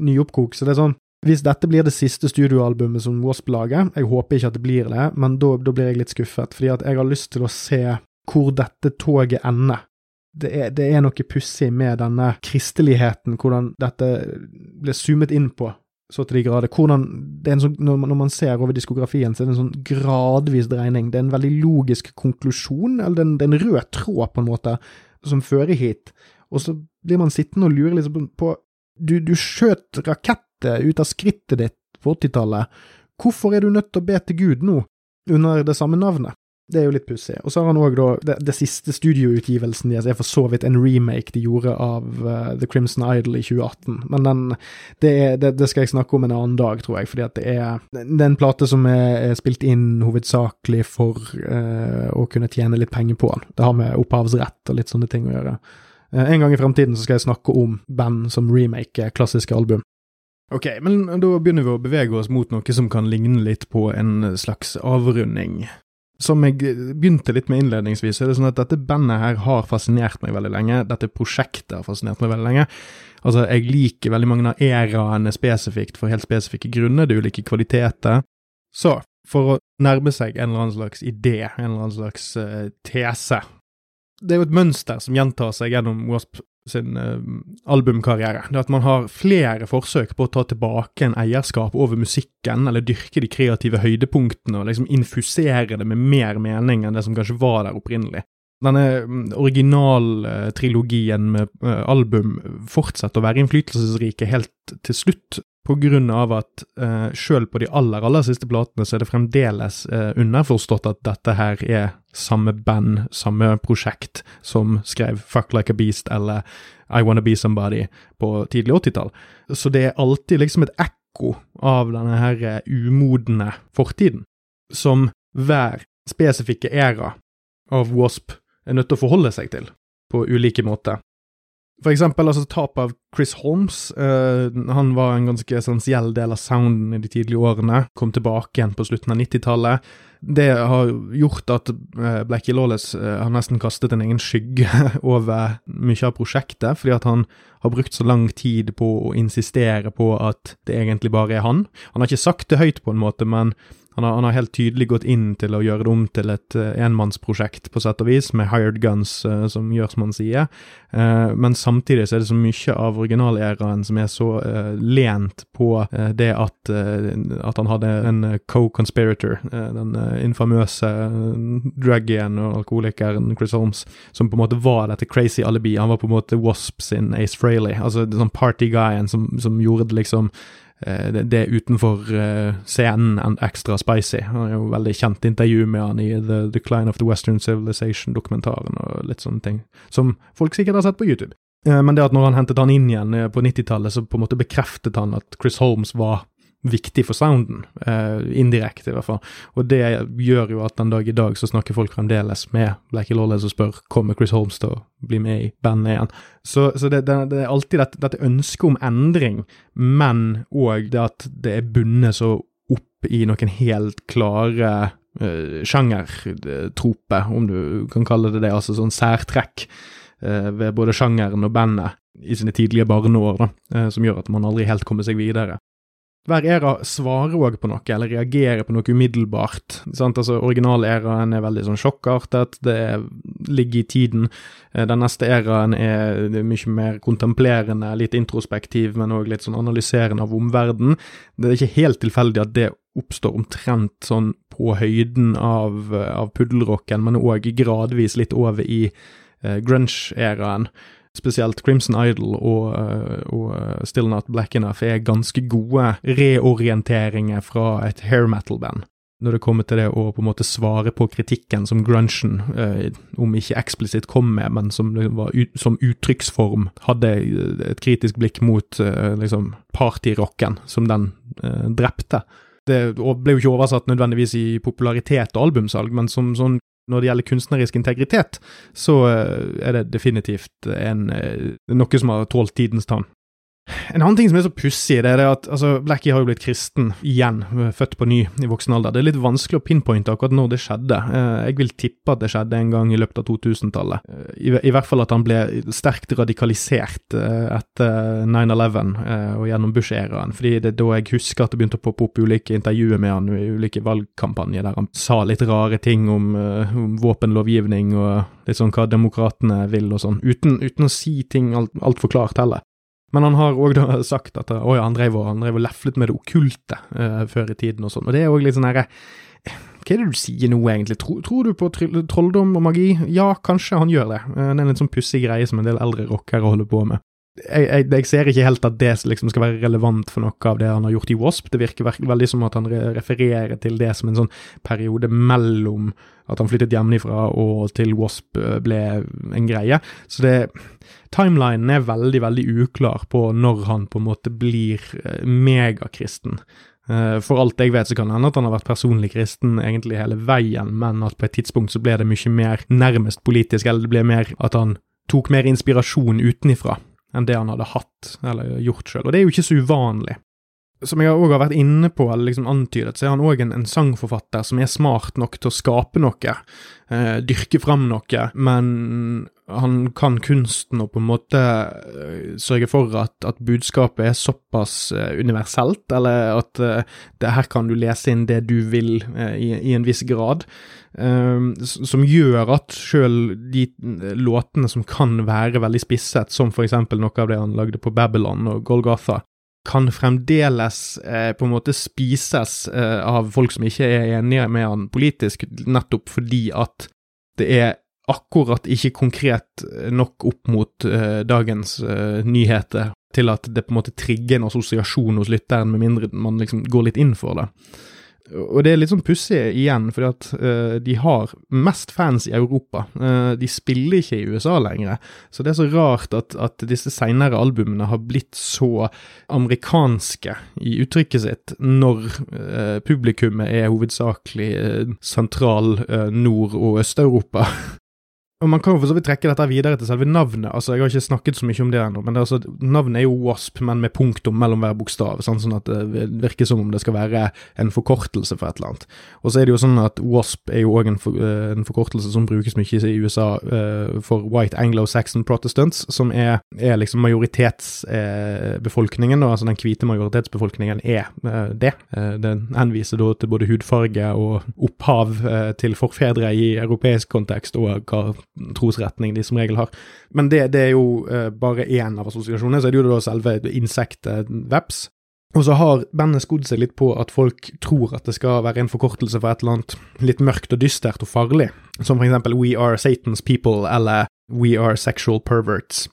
nyoppkok. Så det er sånn hvis dette blir det siste studioalbumet som Wasp lager, jeg håper ikke at det blir det, men da, da blir jeg litt skuffet, fordi at jeg har lyst til å se hvor dette toget ender. Det er, det er noe pussig med denne kristeligheten, hvordan dette blir zoomet inn på så til de grader. Hvordan, sånn, når man ser over diskografien, så er det en sånn gradvis dreining. Det er en veldig logisk konklusjon, eller det er en, det er en rød tråd, på en måte, som fører hit. Og så blir man sittende og lure liksom på Du, du skjøt rakett ut av skrittet ditt på 80-tallet, hvorfor er du nødt til å be til Gud nå, under det samme navnet? Det er jo litt pussig. Og så har han òg da det, det, siste studioutgivelsen deres er for så vidt en remake de gjorde av uh, The Crimson Idol i 2018. Men den, det, det, det, skal jeg snakke om en annen dag, tror jeg, fordi at det er, det er en plate som er, er, spilt inn hovedsakelig for uh, å kunne tjene litt penger på den. Det har med opphavsrett og litt sånne ting å gjøre. Uh, en gang i fremtiden så skal jeg snakke om band som remake klassiske album. Ok, men da begynner vi å bevege oss mot noe som kan ligne litt på en slags avrunding. Som jeg begynte litt med innledningsvis, er det sånn at dette bandet her har fascinert meg veldig lenge. Dette prosjektet har fascinert meg veldig lenge. Altså, jeg liker veldig mange av eraene spesifikt for helt spesifikke grunner. Det er ulike kvaliteter. Så, for å nærme seg en eller annen slags idé, en eller annen slags uh, tese Det er jo et mønster som gjentar seg gjennom Wasp sin uh, albumkarriere. Det at man har flere forsøk på å ta tilbake en eierskap over musikken, eller dyrke de kreative høydepunktene og liksom infusere det med mer mening enn det som kanskje var der opprinnelig. Denne mm, originaltrilogien med uh, album fortsetter å være innflytelsesrike helt til slutt, på grunn av at uh, sjøl på de aller, aller siste platene så er det fremdeles uh, underforstått at dette her er samme band, samme prosjekt som skrev Fuck Like a Beast eller I Wanna Be Somebody på tidlig 80-tall. Så det er alltid liksom et ekko av denne her uh, umodne fortiden, som hver spesifikke æra av Wasp er nødt til å forholde seg til på ulike måter. For eksempel altså tapet av Chris Holmes. Uh, han var en ganske essensiell del av sounden i de tidlige årene. Kom tilbake igjen på slutten av 90-tallet. Det har gjort at uh, Blackie Lawless uh, har nesten kastet en egen skygge over mye av prosjektet, fordi at han har brukt så lang tid på å insistere på at det egentlig bare er han. Han har ikke sagt det høyt på en måte, men han har, han har, helt tydelig gått inn til å gjøre det om til et uh, enmannsprosjekt, på sett og vis, med hired guns, uh, som han sier. Uh, men samtidig så er det så mye av originaleraen som er så lent på det at, at, han hadde en co-conspirator, den infamøse druggien og alkoholikeren Chris Holmes, som på en måte var dette crazy alibi. Han var på en måte Wasp sin Ace Frehley, altså sånn party-guyen som, som gjorde det liksom det, det utenfor uh, scenen enn ekstra spicy. Han har jo veldig kjent intervju med han i The Decline of the Western Civilization-dokumentaren og litt sånne ting, som folk sikkert har sett på YouTube. Uh, men det at når han hentet han inn igjen på 90-tallet, så på en måte bekreftet han at Chris Holmes var viktig for sounden, eh, indirekte i hvert fall. Og det gjør jo at den dag i dag så snakker folk fremdeles med Blackie Lawless og spør kommer Chris Holmes til å bli med i bandet igjen. Så, så det, det, det, er alltid dette, dette ønsket om endring, men òg det at det er bundet så opp i noen helt klare uh, sjangertrope, om du kan kalle det det, altså sånn særtrekk uh, ved både sjangeren og bandet i sine tidlige barneår, da, uh, som gjør at man aldri helt kommer seg videre. Hver æra svarer òg på noe, eller reagerer på noe umiddelbart. Sant? Altså, Originaleraen er veldig sånn sjokkartet, det ligger i tiden. Eh, den neste æraen er mye mer kontemplerende, litt introspektiv, men òg litt sånn analyserende av omverdenen. Det er ikke helt tilfeldig at det oppstår omtrent sånn på høyden av, av puddelrocken, men òg gradvis litt over i eh, grunge-æraen spesielt Crimson Idol og, eh, og, eh, Still Not Black Enough er ganske gode reorienteringer fra et hair metal-band. Når det kommer til det å på en måte svare på kritikken som grunchen, eh, om ikke eksplisitt kom med, men som, var, som uttrykksform, hadde et kritisk blikk mot eh, liksom partyrocken som den eh, drepte. Det ble jo ikke oversatt nødvendigvis i popularitet og albumsalg, men som sånn når det gjelder kunstnerisk integritet, så eh, er det definitivt en, eh, noe som har tålt tidens tann. En annen ting som er så pussig, det er at altså, Blackie har jo blitt kristen igjen, født på ny i voksen alder. Det er litt vanskelig å pinpointe akkurat når det skjedde. Eh, jeg vil tippe at det skjedde en gang i løpet av 2000-tallet. Eh, I, I, hvert fall at han ble sterkt radikalisert eh, etter 9-11 og gjennom Bush-æraen. fordi det er da jeg husker at det begynte å poppe opp ulike intervjuer med han i ulike valgkampanjer der han sa litt rare ting om, om våpenlovgivning og litt sånn hva demokratene vil og sånn, uten, uten å si ting altfor alt klart heller. Men han har òg sagt at å ja, han drev og, han drev og leflet med det okkulte uh, før i tiden og sånn. Og det er òg litt sånn herre Hva er det du sier nå, egentlig? Tror, tror du på trolldom og magi? Ja, kanskje han gjør det. Uh, det er en litt sånn pussig greie som en del eldre rockere holder på med. Jeg, jeg, jeg, ser ikke helt at det liksom skal være relevant for noe av det han har gjort i Wasp. Det virker veldig som at han refererer til det som en sånn periode mellom at han flyttet hjemmefra og til Wasp eh, ble en greie. Så det Timelinen er veldig, veldig uklar på når han på en måte blir eh, megakristen. Eh, for alt jeg vet, så kan det hende at han har vært personlig kristen egentlig hele veien, men at på et tidspunkt så ble det mye mer nærmest politisk, eller det ble mer at han tok mer inspirasjon utenifra enn det han hadde hatt eller gjort sjøl. Og det er jo ikke så uvanlig som jeg òg har vært inne på, eller liksom antydet, så er han òg en, en, sangforfatter som er smart nok til å skape noe, eh, dyrke fram noe, men han kan kunsten og på en måte eh, sørge for at, at budskapet er såpass eh, universelt, eller at eh, det, her kan du lese inn det du vil i, i, en viss grad, eh, som gjør at sjøl de låtene som kan være veldig spisset, som for eksempel noe av det han lagde på Babylon og Golgotha, kan fremdeles eh, på en måte spises eh, av folk som ikke er enige med han politisk, nettopp fordi at det er akkurat ikke konkret nok opp mot eh, dagens eh, nyheter til at det på en måte trigger en assosiasjon hos lytteren, med mindre man liksom går litt inn for det. Og det er litt sånn pussig igjen, fordi at uh, de har mest fans i Europa. Uh, de spiller ikke i USA lenger, så det er så rart at, at disse seinere albumene har blitt så amerikanske i uttrykket sitt, når uh, publikummet er hovedsakelig sentral-, Nord- og Øst-Europa. Og Man kan jo for så vidt trekke dette videre til selve navnet. altså Jeg har ikke snakket så mye om det ennå, men det er altså, navnet er jo Wasp, men med punktum mellom hver bokstav. Sånn, sånn at det virker som om det skal være en forkortelse for et eller annet. Og så er det jo sånn at Wasp er jo òg en, for, uh, en, forkortelse som brukes mye i USA uh, for White Anglo-Saxon Protestants, som er, er liksom majoritetsbefolkningen, uh, altså den hvite majoritetsbefolkningen er det. den henviser da til både hudfarge og opphav til forfedre i europeisk kontekst, og hva trosretning de som regel har. Men det, det er jo uh, bare én av assosiasjonene. Så er det jo da selve insektet veps. Og så har bandet skodd seg litt på at folk tror at det skal være en forkortelse for et eller annet litt mørkt og dystert og farlig, som for eksempel We Are Satan's People eller We Are Sexual Perverts.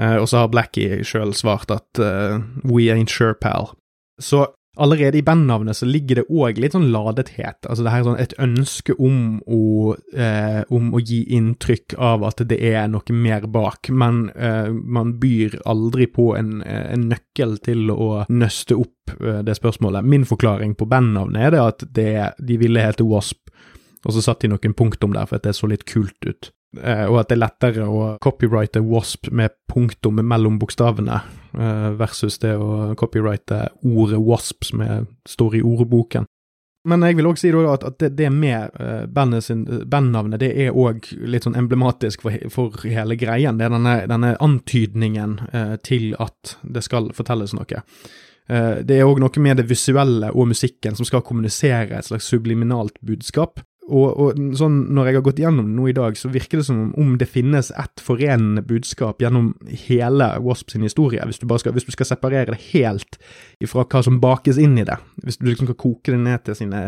Uh, og så har Blackie sjøl svart at uh, We Ain't Sure Pal. Så allerede i bandnavnet så ligger det òg litt sånn ladethet. Altså det her er sånn et ønske om å, eh, om å gi inntrykk av at det er noe mer bak, men eh, man byr aldri på en, en, nøkkel til å nøste opp eh, det spørsmålet. Min forklaring på bandnavnet er det at det, de ville hete Wasp, og så satt de noen punktum der for at det så litt kult ut. Eh, og at det er lettere å copyrighte Wasp med punktum mellom bokstavene, eh, versus det å copyrighte ordet Wasp som er, står i ordboken. Men jeg vil òg si at, at det, det, med uh, bandnavnet, det er òg litt sånn emblematisk for, for, hele greien. Det er denne, denne antydningen eh, til at det skal fortelles noe. Eh, det er òg noe med det visuelle og musikken som skal kommunisere et slags subliminalt budskap. Og, og, sånn, når jeg har gått gjennom det nå i dag, så virker det som om det finnes ett forenende budskap gjennom hele Wasp sin historie, hvis du, skal, hvis du skal separere det helt ifra hva som bakes inn i det. Hvis du liksom kan koke det ned til sine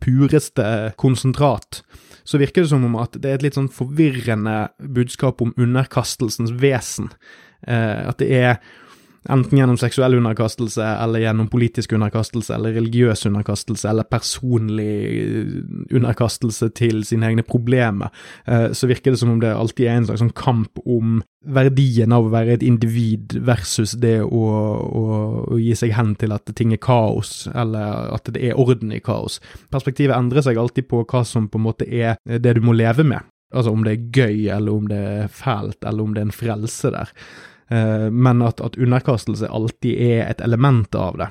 pureste konsentrat, så virker det som om at det er et litt sånn forvirrende budskap om underkastelsens vesen. Eh, at det er Enten gjennom seksuell underkastelse, eller gjennom politisk underkastelse, eller religiøs underkastelse, eller personlig eh, underkastelse til sine egne problemer, eh, så virker det som om det alltid er en slags sånn kamp om verdien av å være et individ versus det å, å, å, gi seg hen til at ting er kaos, eller at det er orden i kaos. Perspektivet endrer seg alltid på hva som på en måte er det du må leve med. Altså om det er gøy, eller om det er fælt, eller om det er en frelse der. Eh, men at, at, underkastelse alltid er et element av det.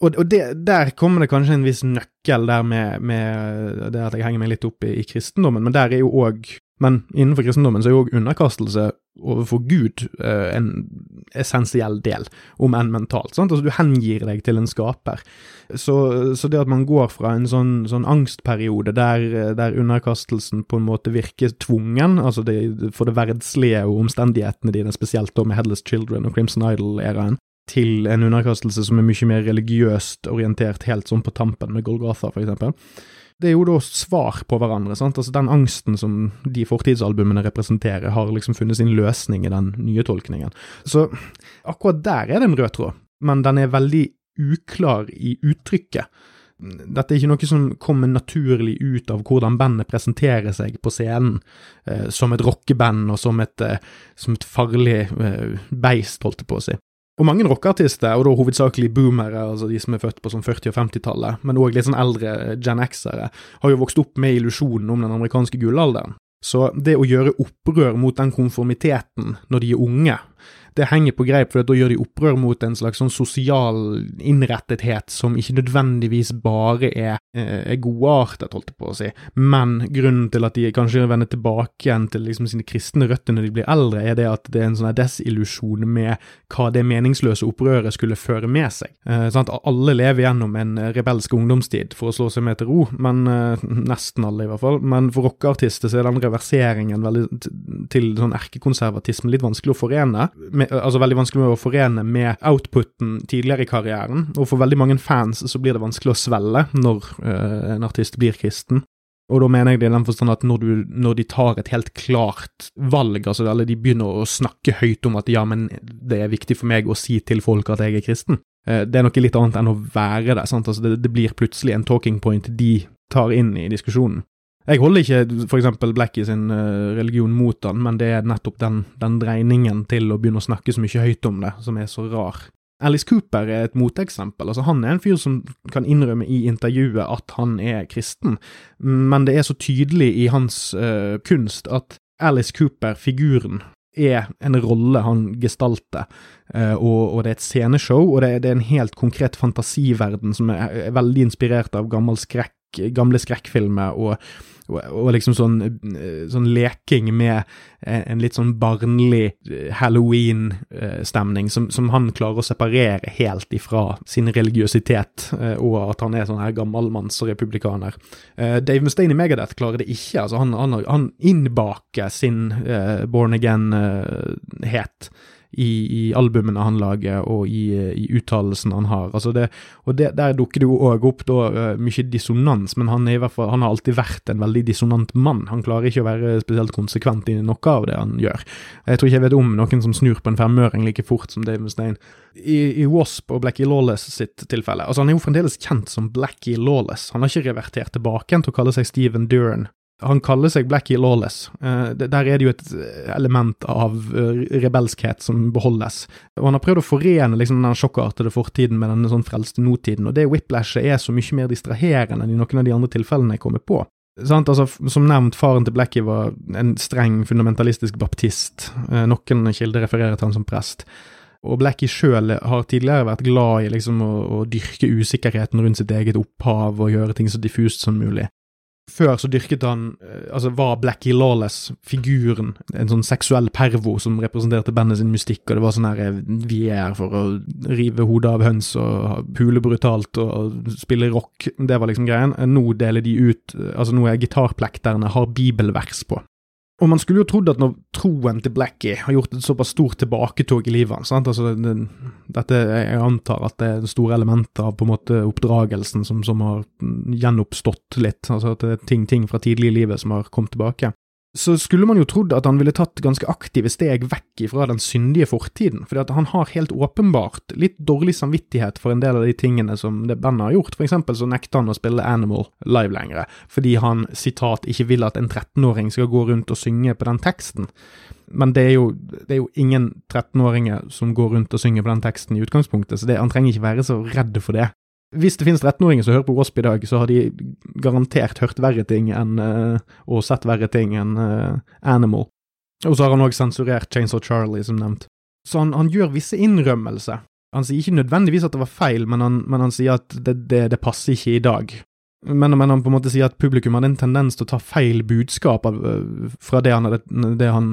Og, og det, der kommer det kanskje en viss nøkkel der med, med, det at jeg henger meg litt opp i, i kristendommen, men der er jo òg men innenfor kristendommen så er jo òg underkastelse overfor Gud eh, en essensiell del, om enn mentalt. sant? Altså Du hengir deg til en skaper. Så, så det at man går fra en sånn, sånn angstperiode der, der, underkastelsen på en måte virker tvungen, altså det, for det verdslige og omstendighetene dine, spesielt da med Headless Children og Crimson Idol-æraen, til en underkastelse som er mye mer religiøst orientert, helt sånn på tampen, med Golgata, eksempel det er jo da svar på hverandre. sant? Altså Den angsten som de fortidsalbumene representerer, har liksom funnet sin løsning i den nye tolkningen. Så akkurat der er det en rød tråd, men den er veldig uklar i uttrykket. Dette er ikke noe som kommer naturlig ut av hvordan bandet presenterer seg på scenen, eh, som et rockeband og som et, eh, som et farlig eh, beist, holdt jeg på å si. Og mange rockeartister, og da hovedsakelig boomere, altså de som er født på sånn 40- og 50-tallet, men òg litt sånn eldre Gen X-ere, har jo vokst opp med illusjonen om den amerikanske gullalderen. Så det å gjøre opprør mot den konformiteten når de er unge, det henger på greip, for da gjør de opprør mot en slags sånn sosial innrettethet som ikke nødvendigvis bare er, eh, er godartet, holdt jeg på å si, men grunnen til at de kanskje vender tilbake igjen til liksom sine kristne røtter når de blir eldre, er det at det er en sånn desillusjon med hva det meningsløse opprøret skulle føre med seg. Eh, at alle lever gjennom en rebelsk ungdomstid for å slå seg med til ro, men eh, nesten alle, i hvert fall. Men for rockeartister så er den reverseringen veldig, til sånn erkekonservatisme litt vanskelig å forene med, altså veldig vanskelig å forene med outputen tidligere i karrieren. Og for veldig mange fans så blir det vanskelig å svelle når uh, en artist blir kristen. Og da mener jeg det i den forstand at når, du, når, de tar et helt klart valg, altså eller de begynner å snakke høyt om at ja, men det er viktig for meg å si til folk at jeg er kristen, uh, det er noe litt annet enn å være det. sant? Altså det, det blir plutselig en talking point de tar inn i diskusjonen. Jeg holder ikke eksempel Blackie sin uh, religion mot han, men det er nettopp den, den, dreiningen til å begynne å snakke så mye høyt om det, som er så rar. Alice Cooper er et moteksempel. altså Han er en fyr som kan innrømme i intervjuet at han er kristen, men det er så tydelig i hans uh, kunst at Alice Cooper, figuren, er en rolle han gestalter, uh, og, og, det er et sceneshow, og det det er en helt konkret fantasiverden som er, er veldig inspirert av gammel skrekk gamle skrekkfilmer og, og, og, liksom sånn, sånn leking med en litt sånn barnlig eh, halloween-stemning som, som, han klarer å separere helt ifra sin religiøsitet, eh, og at han er sånn her gammelmanns republikaner. Eh, Dave Mustaine i Megadeth klarer det ikke. altså Han, han, han innbaker sin born again-het i, i albumene han lager, og i, i uttalelsene han har. Altså det, og det, Der dukker det jo òg opp da, uh, mye dissonans, men han, fall, han har alltid vært en veldig dissonant mann. Han klarer ikke å være spesielt konsekvent i noe av det han gjør. Jeg tror ikke jeg vet om noen som snur på en femøring like fort som Dave Mustaine. I, I Wasp og Blackie Lawless sitt tilfelle, altså han er jo fremdeles kjent som Blackie Lawless. Han har ikke revertert tilbake til å kalle seg Steven Duran han kaller seg Blackie Lawless. Uh, der er det jo et eh, element av uh, rebelskhet som beholdes. Og Han har prøvd å forene liksom, den sjokkartede fortiden med den sånn frelste nåtiden, og det whiplashet er så mye mer distraherende enn i noen av de andre tilfellene jeg kommer på. Altså, som nevnt, faren til Blackie var en streng fundamentalistisk baptist. Noen kilder refererer til han som prest. Og Blackie sjøl har tidligere vært glad i liksom å, å, dyrke usikkerheten rundt sitt eget opphav og gjøre ting så diffust som mulig. Før så dyrket han eh, Altså var Blackie Lawless figuren, en sånn seksuell pervo som representerte bandet sin mystikk, og det var sånn her eh, Vi er her for å rive hodet av høns og pule brutalt og spille rock. Det var liksom greien. Nå deler de ut eh, Altså nå er gitarplekterne har bibelvers på. Og man skulle jo trodd at når troen til Blackie har gjort et såpass stort tilbaketog i livet hans altså det, dette, Jeg antar at det er store elementer av på en måte oppdragelsen som, som har gjenoppstått litt. altså at det er ting, ting fra tidlig i livet som har kommet tilbake så skulle man jo trodd at han ville tatt ganske aktive steg vekk ifra den syndige fortiden, fordi at han har helt åpenbart litt dårlig samvittighet for en del av de tingene som det bandet har gjort. For eksempel så nekter han å spille Animal live lenger, fordi han sitat ikke vil at en 13-åring skal gå rundt og synge på den teksten. Men det er jo, det er jo ingen 13-åringer som går rundt og synger på den teksten i utgangspunktet, så det, han trenger ikke være så redd for det. Hvis det finnes 13-åringer som hører på Wasp i dag, så har de garantert hørt verre ting enn uh, og sett verre ting enn uh, Animal. Og så har han òg sensurert Chainsaw Charlie, som nevnt. Så han, han, gjør visse innrømmelser. Han sier ikke nødvendigvis at det var feil, men han, men han sier at det, det, det, passer ikke i dag. Men, men, han på en måte sier at publikum hadde en tendens til å ta feil budskap av, uh, fra det han, det han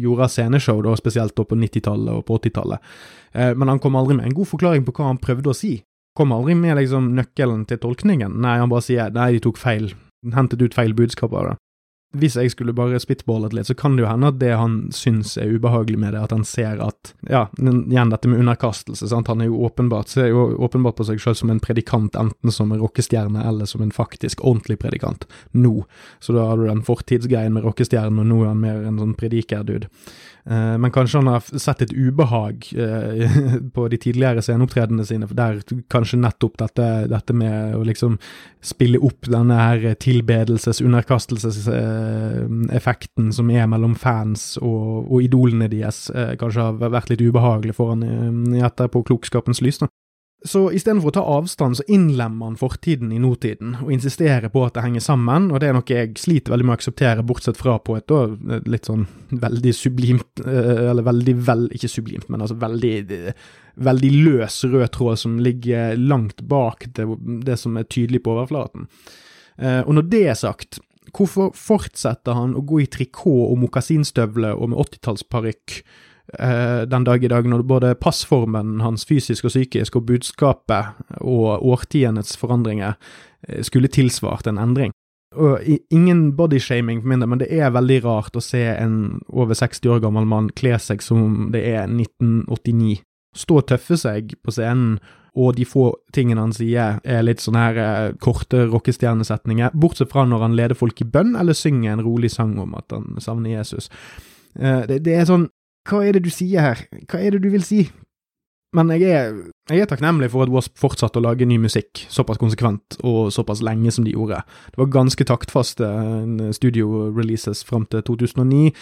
gjorde av sceneshow, da, spesielt da på 90-tallet og på 80-tallet. men han kom aldri med en god forklaring på hva han prøvde å si kom aldri med liksom nøkkelen til tolkningen. Nei, han bare sier nei, de tok feil, hentet ut feil budskap av det hvis jeg skulle bare spitballet litt, så kan det jo hende at det han syns er ubehagelig med det, at han ser at Ja, igjen dette med underkastelse, sant. Han er jo åpenbart ser jo åpenbart på seg selv som en predikant, enten som en rockestjerne eller som en faktisk ordentlig predikant, nå. Så da har du den fortidsgreien med rockestjernen, og nå er han mer en sånn predikerdude. Uh, men kanskje han har sett et ubehag uh, på de tidligere sceneopptredenene sine, for der kanskje nettopp dette, dette med å liksom spille opp denne her tilbedelses-, underkastelses- uh, Eh, effekten som er mellom fans og, og idolene deres, eh, kanskje har vært litt ubehagelig for han i etterpåklokskapens lys. da. Så istedenfor å ta avstand, så innlemmer han fortiden i nåtiden, og insisterer på at det henger sammen, og det er noe jeg sliter veldig med å akseptere, bortsett fra på et da, litt sånn veldig sublimt, eh, eller veldig vel, ikke sublimt, men altså veldig, veldig løs rød tråd som ligger langt bak det, det som er tydelig på overflaten. Og når det er sagt, Hvorfor fortsetter han å gå i trikot og mokasinstøvler og med 80-tallsparykk eh, den dag i dag, når både passformen hans fysisk og psykisk og budskapet og årtiendets forandringer eh, skulle tilsvart en endring? Og Ingen bodyshaming for min del, men det er veldig rart å se en over 60 år gammel mann kle seg som det er 1989. Stå og tøffe seg på scenen og de få tingene han sier er litt sånne her eh, korte rockestjernesetninger, bortsett fra når han leder folk i bønn eller synger en rolig sang om at han savner Jesus. Eh, det, det, er sånn Hva er det du sier her? Hva er det du vil si? Men jeg er, jeg er, takknemlig for at Wasp fortsatte å lage ny musikk såpass konsekvent og såpass lenge som de gjorde. Det var ganske taktfaste eh, studio-releases fram til 2009.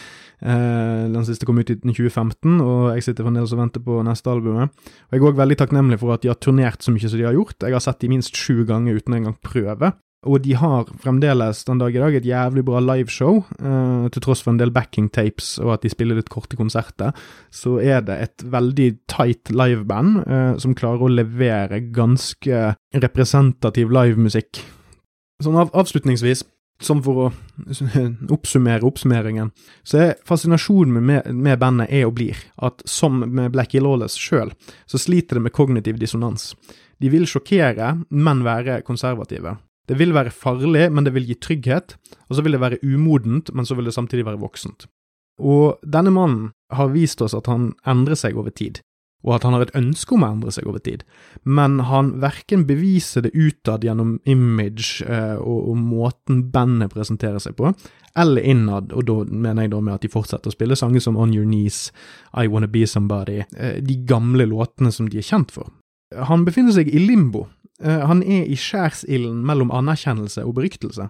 Eh, den siste kom ut i 2015, og jeg sitter fremdeles og venter på neste albumet. Og Jeg er òg veldig takknemlig for at de har turnert så mye som de har gjort. Jeg har sett de minst sju ganger uten engang prøve. Og de har fremdeles den dag i dag et jævlig bra liveshow, uh, til tross for en del backing tapes og at de spiller litt korte konserter. Så er det et veldig tight liveband uh, som klarer å levere ganske representativ livemusikk. Sånn av, avslutningsvis, som for å oppsummere oppsummeringen, så er fascinasjonen med, med, bandet er og blir at som med Blackie Lawless sjøl, så sliter det med kognitiv dissonans. De vil sjokkere, men være konservative. Det vil være farlig, men det vil gi trygghet, og så vil det være umodent, men så vil det samtidig være voksent. Og denne mannen har vist oss at han endrer seg over tid, og at han har et ønske om å endre seg over tid, men han verken beviser det utad gjennom image eh, og, og, måten bandet presenterer seg på, eller innad, og da mener jeg da med at de fortsetter å spille sanger som On Your Knees, I Wanna Be Somebody, eh, de gamle låtene som de er kjent for. Han befinner seg i limbo. Eh, han er i skjærsilden mellom anerkjennelse og beryktelse.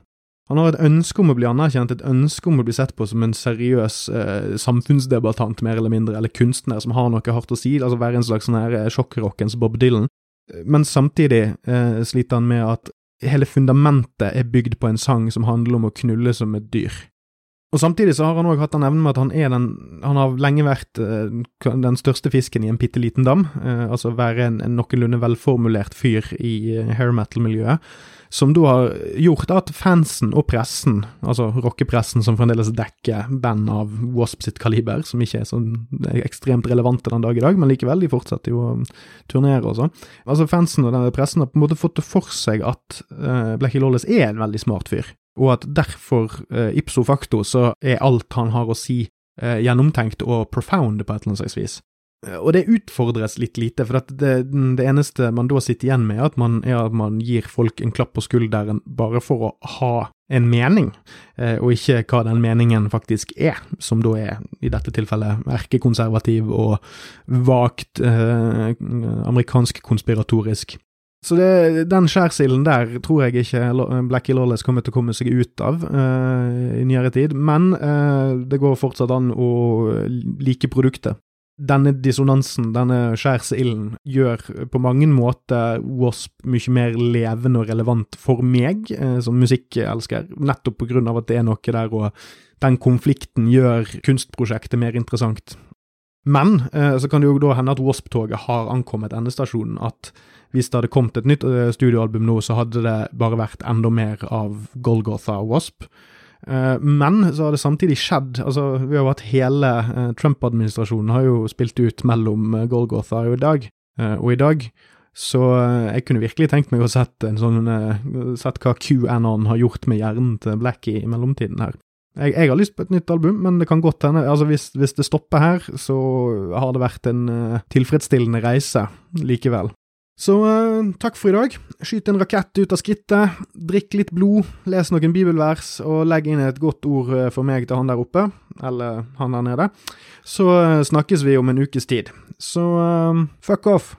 Han har et ønske om å bli anerkjent, et ønske om å bli sett på som en seriøs eh, samfunnsdebattant, mer eller mindre, eller kunstner som har noe hardt å si, altså være en slags sånn her eh, sjokkrockens Bob Dylan. Men samtidig eh, sliter han med at hele fundamentet er bygd på en sang som handler om å knulle som et dyr. Og Samtidig så har han òg hatt den evnen med at han er den Han har lenge vært uh, den største fisken i en bitte liten dam. Uh, altså være en, en noenlunde velformulert fyr i uh, hair metal-miljøet. Som da har gjort at fansen og pressen, altså rockepressen som fremdeles dekker band av Wasp sitt kaliber, som ikke er så ekstremt relevante den dag i dag, men likevel, de fortsetter jo å turnere og sånn. Altså Fansen og denne pressen har på en måte fått det for seg at Blackie Lawless er en veldig smart fyr og at derfor, eh, ipso facto, så er alt han har å si, eh, gjennomtenkt og profound på et eller annet slags vis. Eh, og det utfordres litt lite, for det, det, eneste man da sitter igjen med, er at, man, er at man gir folk en klapp på skulderen bare for å ha en mening, eh, og ikke hva den meningen faktisk er, som da er, i dette tilfellet, erkekonservativ og vagt eh, amerikansk konspiratorisk. Så det, den skjærsilden der tror jeg ikke Blackie Lawless kommer til å komme seg ut av uh, i nyere tid, men uh, det går fortsatt an å like produktet. Denne dissonansen, denne skjærsilden, gjør på mange måter Wasp mye mer levende og relevant for meg uh, som musikkelsker, nettopp på grunn av at det er noe der, og den konflikten gjør kunstprosjektet mer interessant. Men så kan det jo da hende at Wasp-toget har ankommet endestasjonen, at hvis det hadde kommet et nytt eh, studioalbum nå, så hadde det bare vært enda mer av Golgotha og Wasp. Eh, men så har det samtidig skjedd altså Vi har vært hele eh, Trump-administrasjonen har jo spilt ut mellom Golgotha og i dag. Og i dag så jeg kunne virkelig tenkt meg å sett sånn Sett hva QAnon har gjort med hjernen til Blackie i mellomtiden her. Jeg, jeg, har lyst på et nytt album, men det kan godt hende altså hvis, hvis det stopper her, så har det vært en tilfredsstillende reise likevel. Så uh, takk for i dag. Skyt en rakett ut av skrittet, drikk litt blod, les noen bibelvers, og legg inn et godt ord uh, for meg til han der oppe, eller han der nede. Så uh, snakkes vi om en ukes tid. Så fuck off.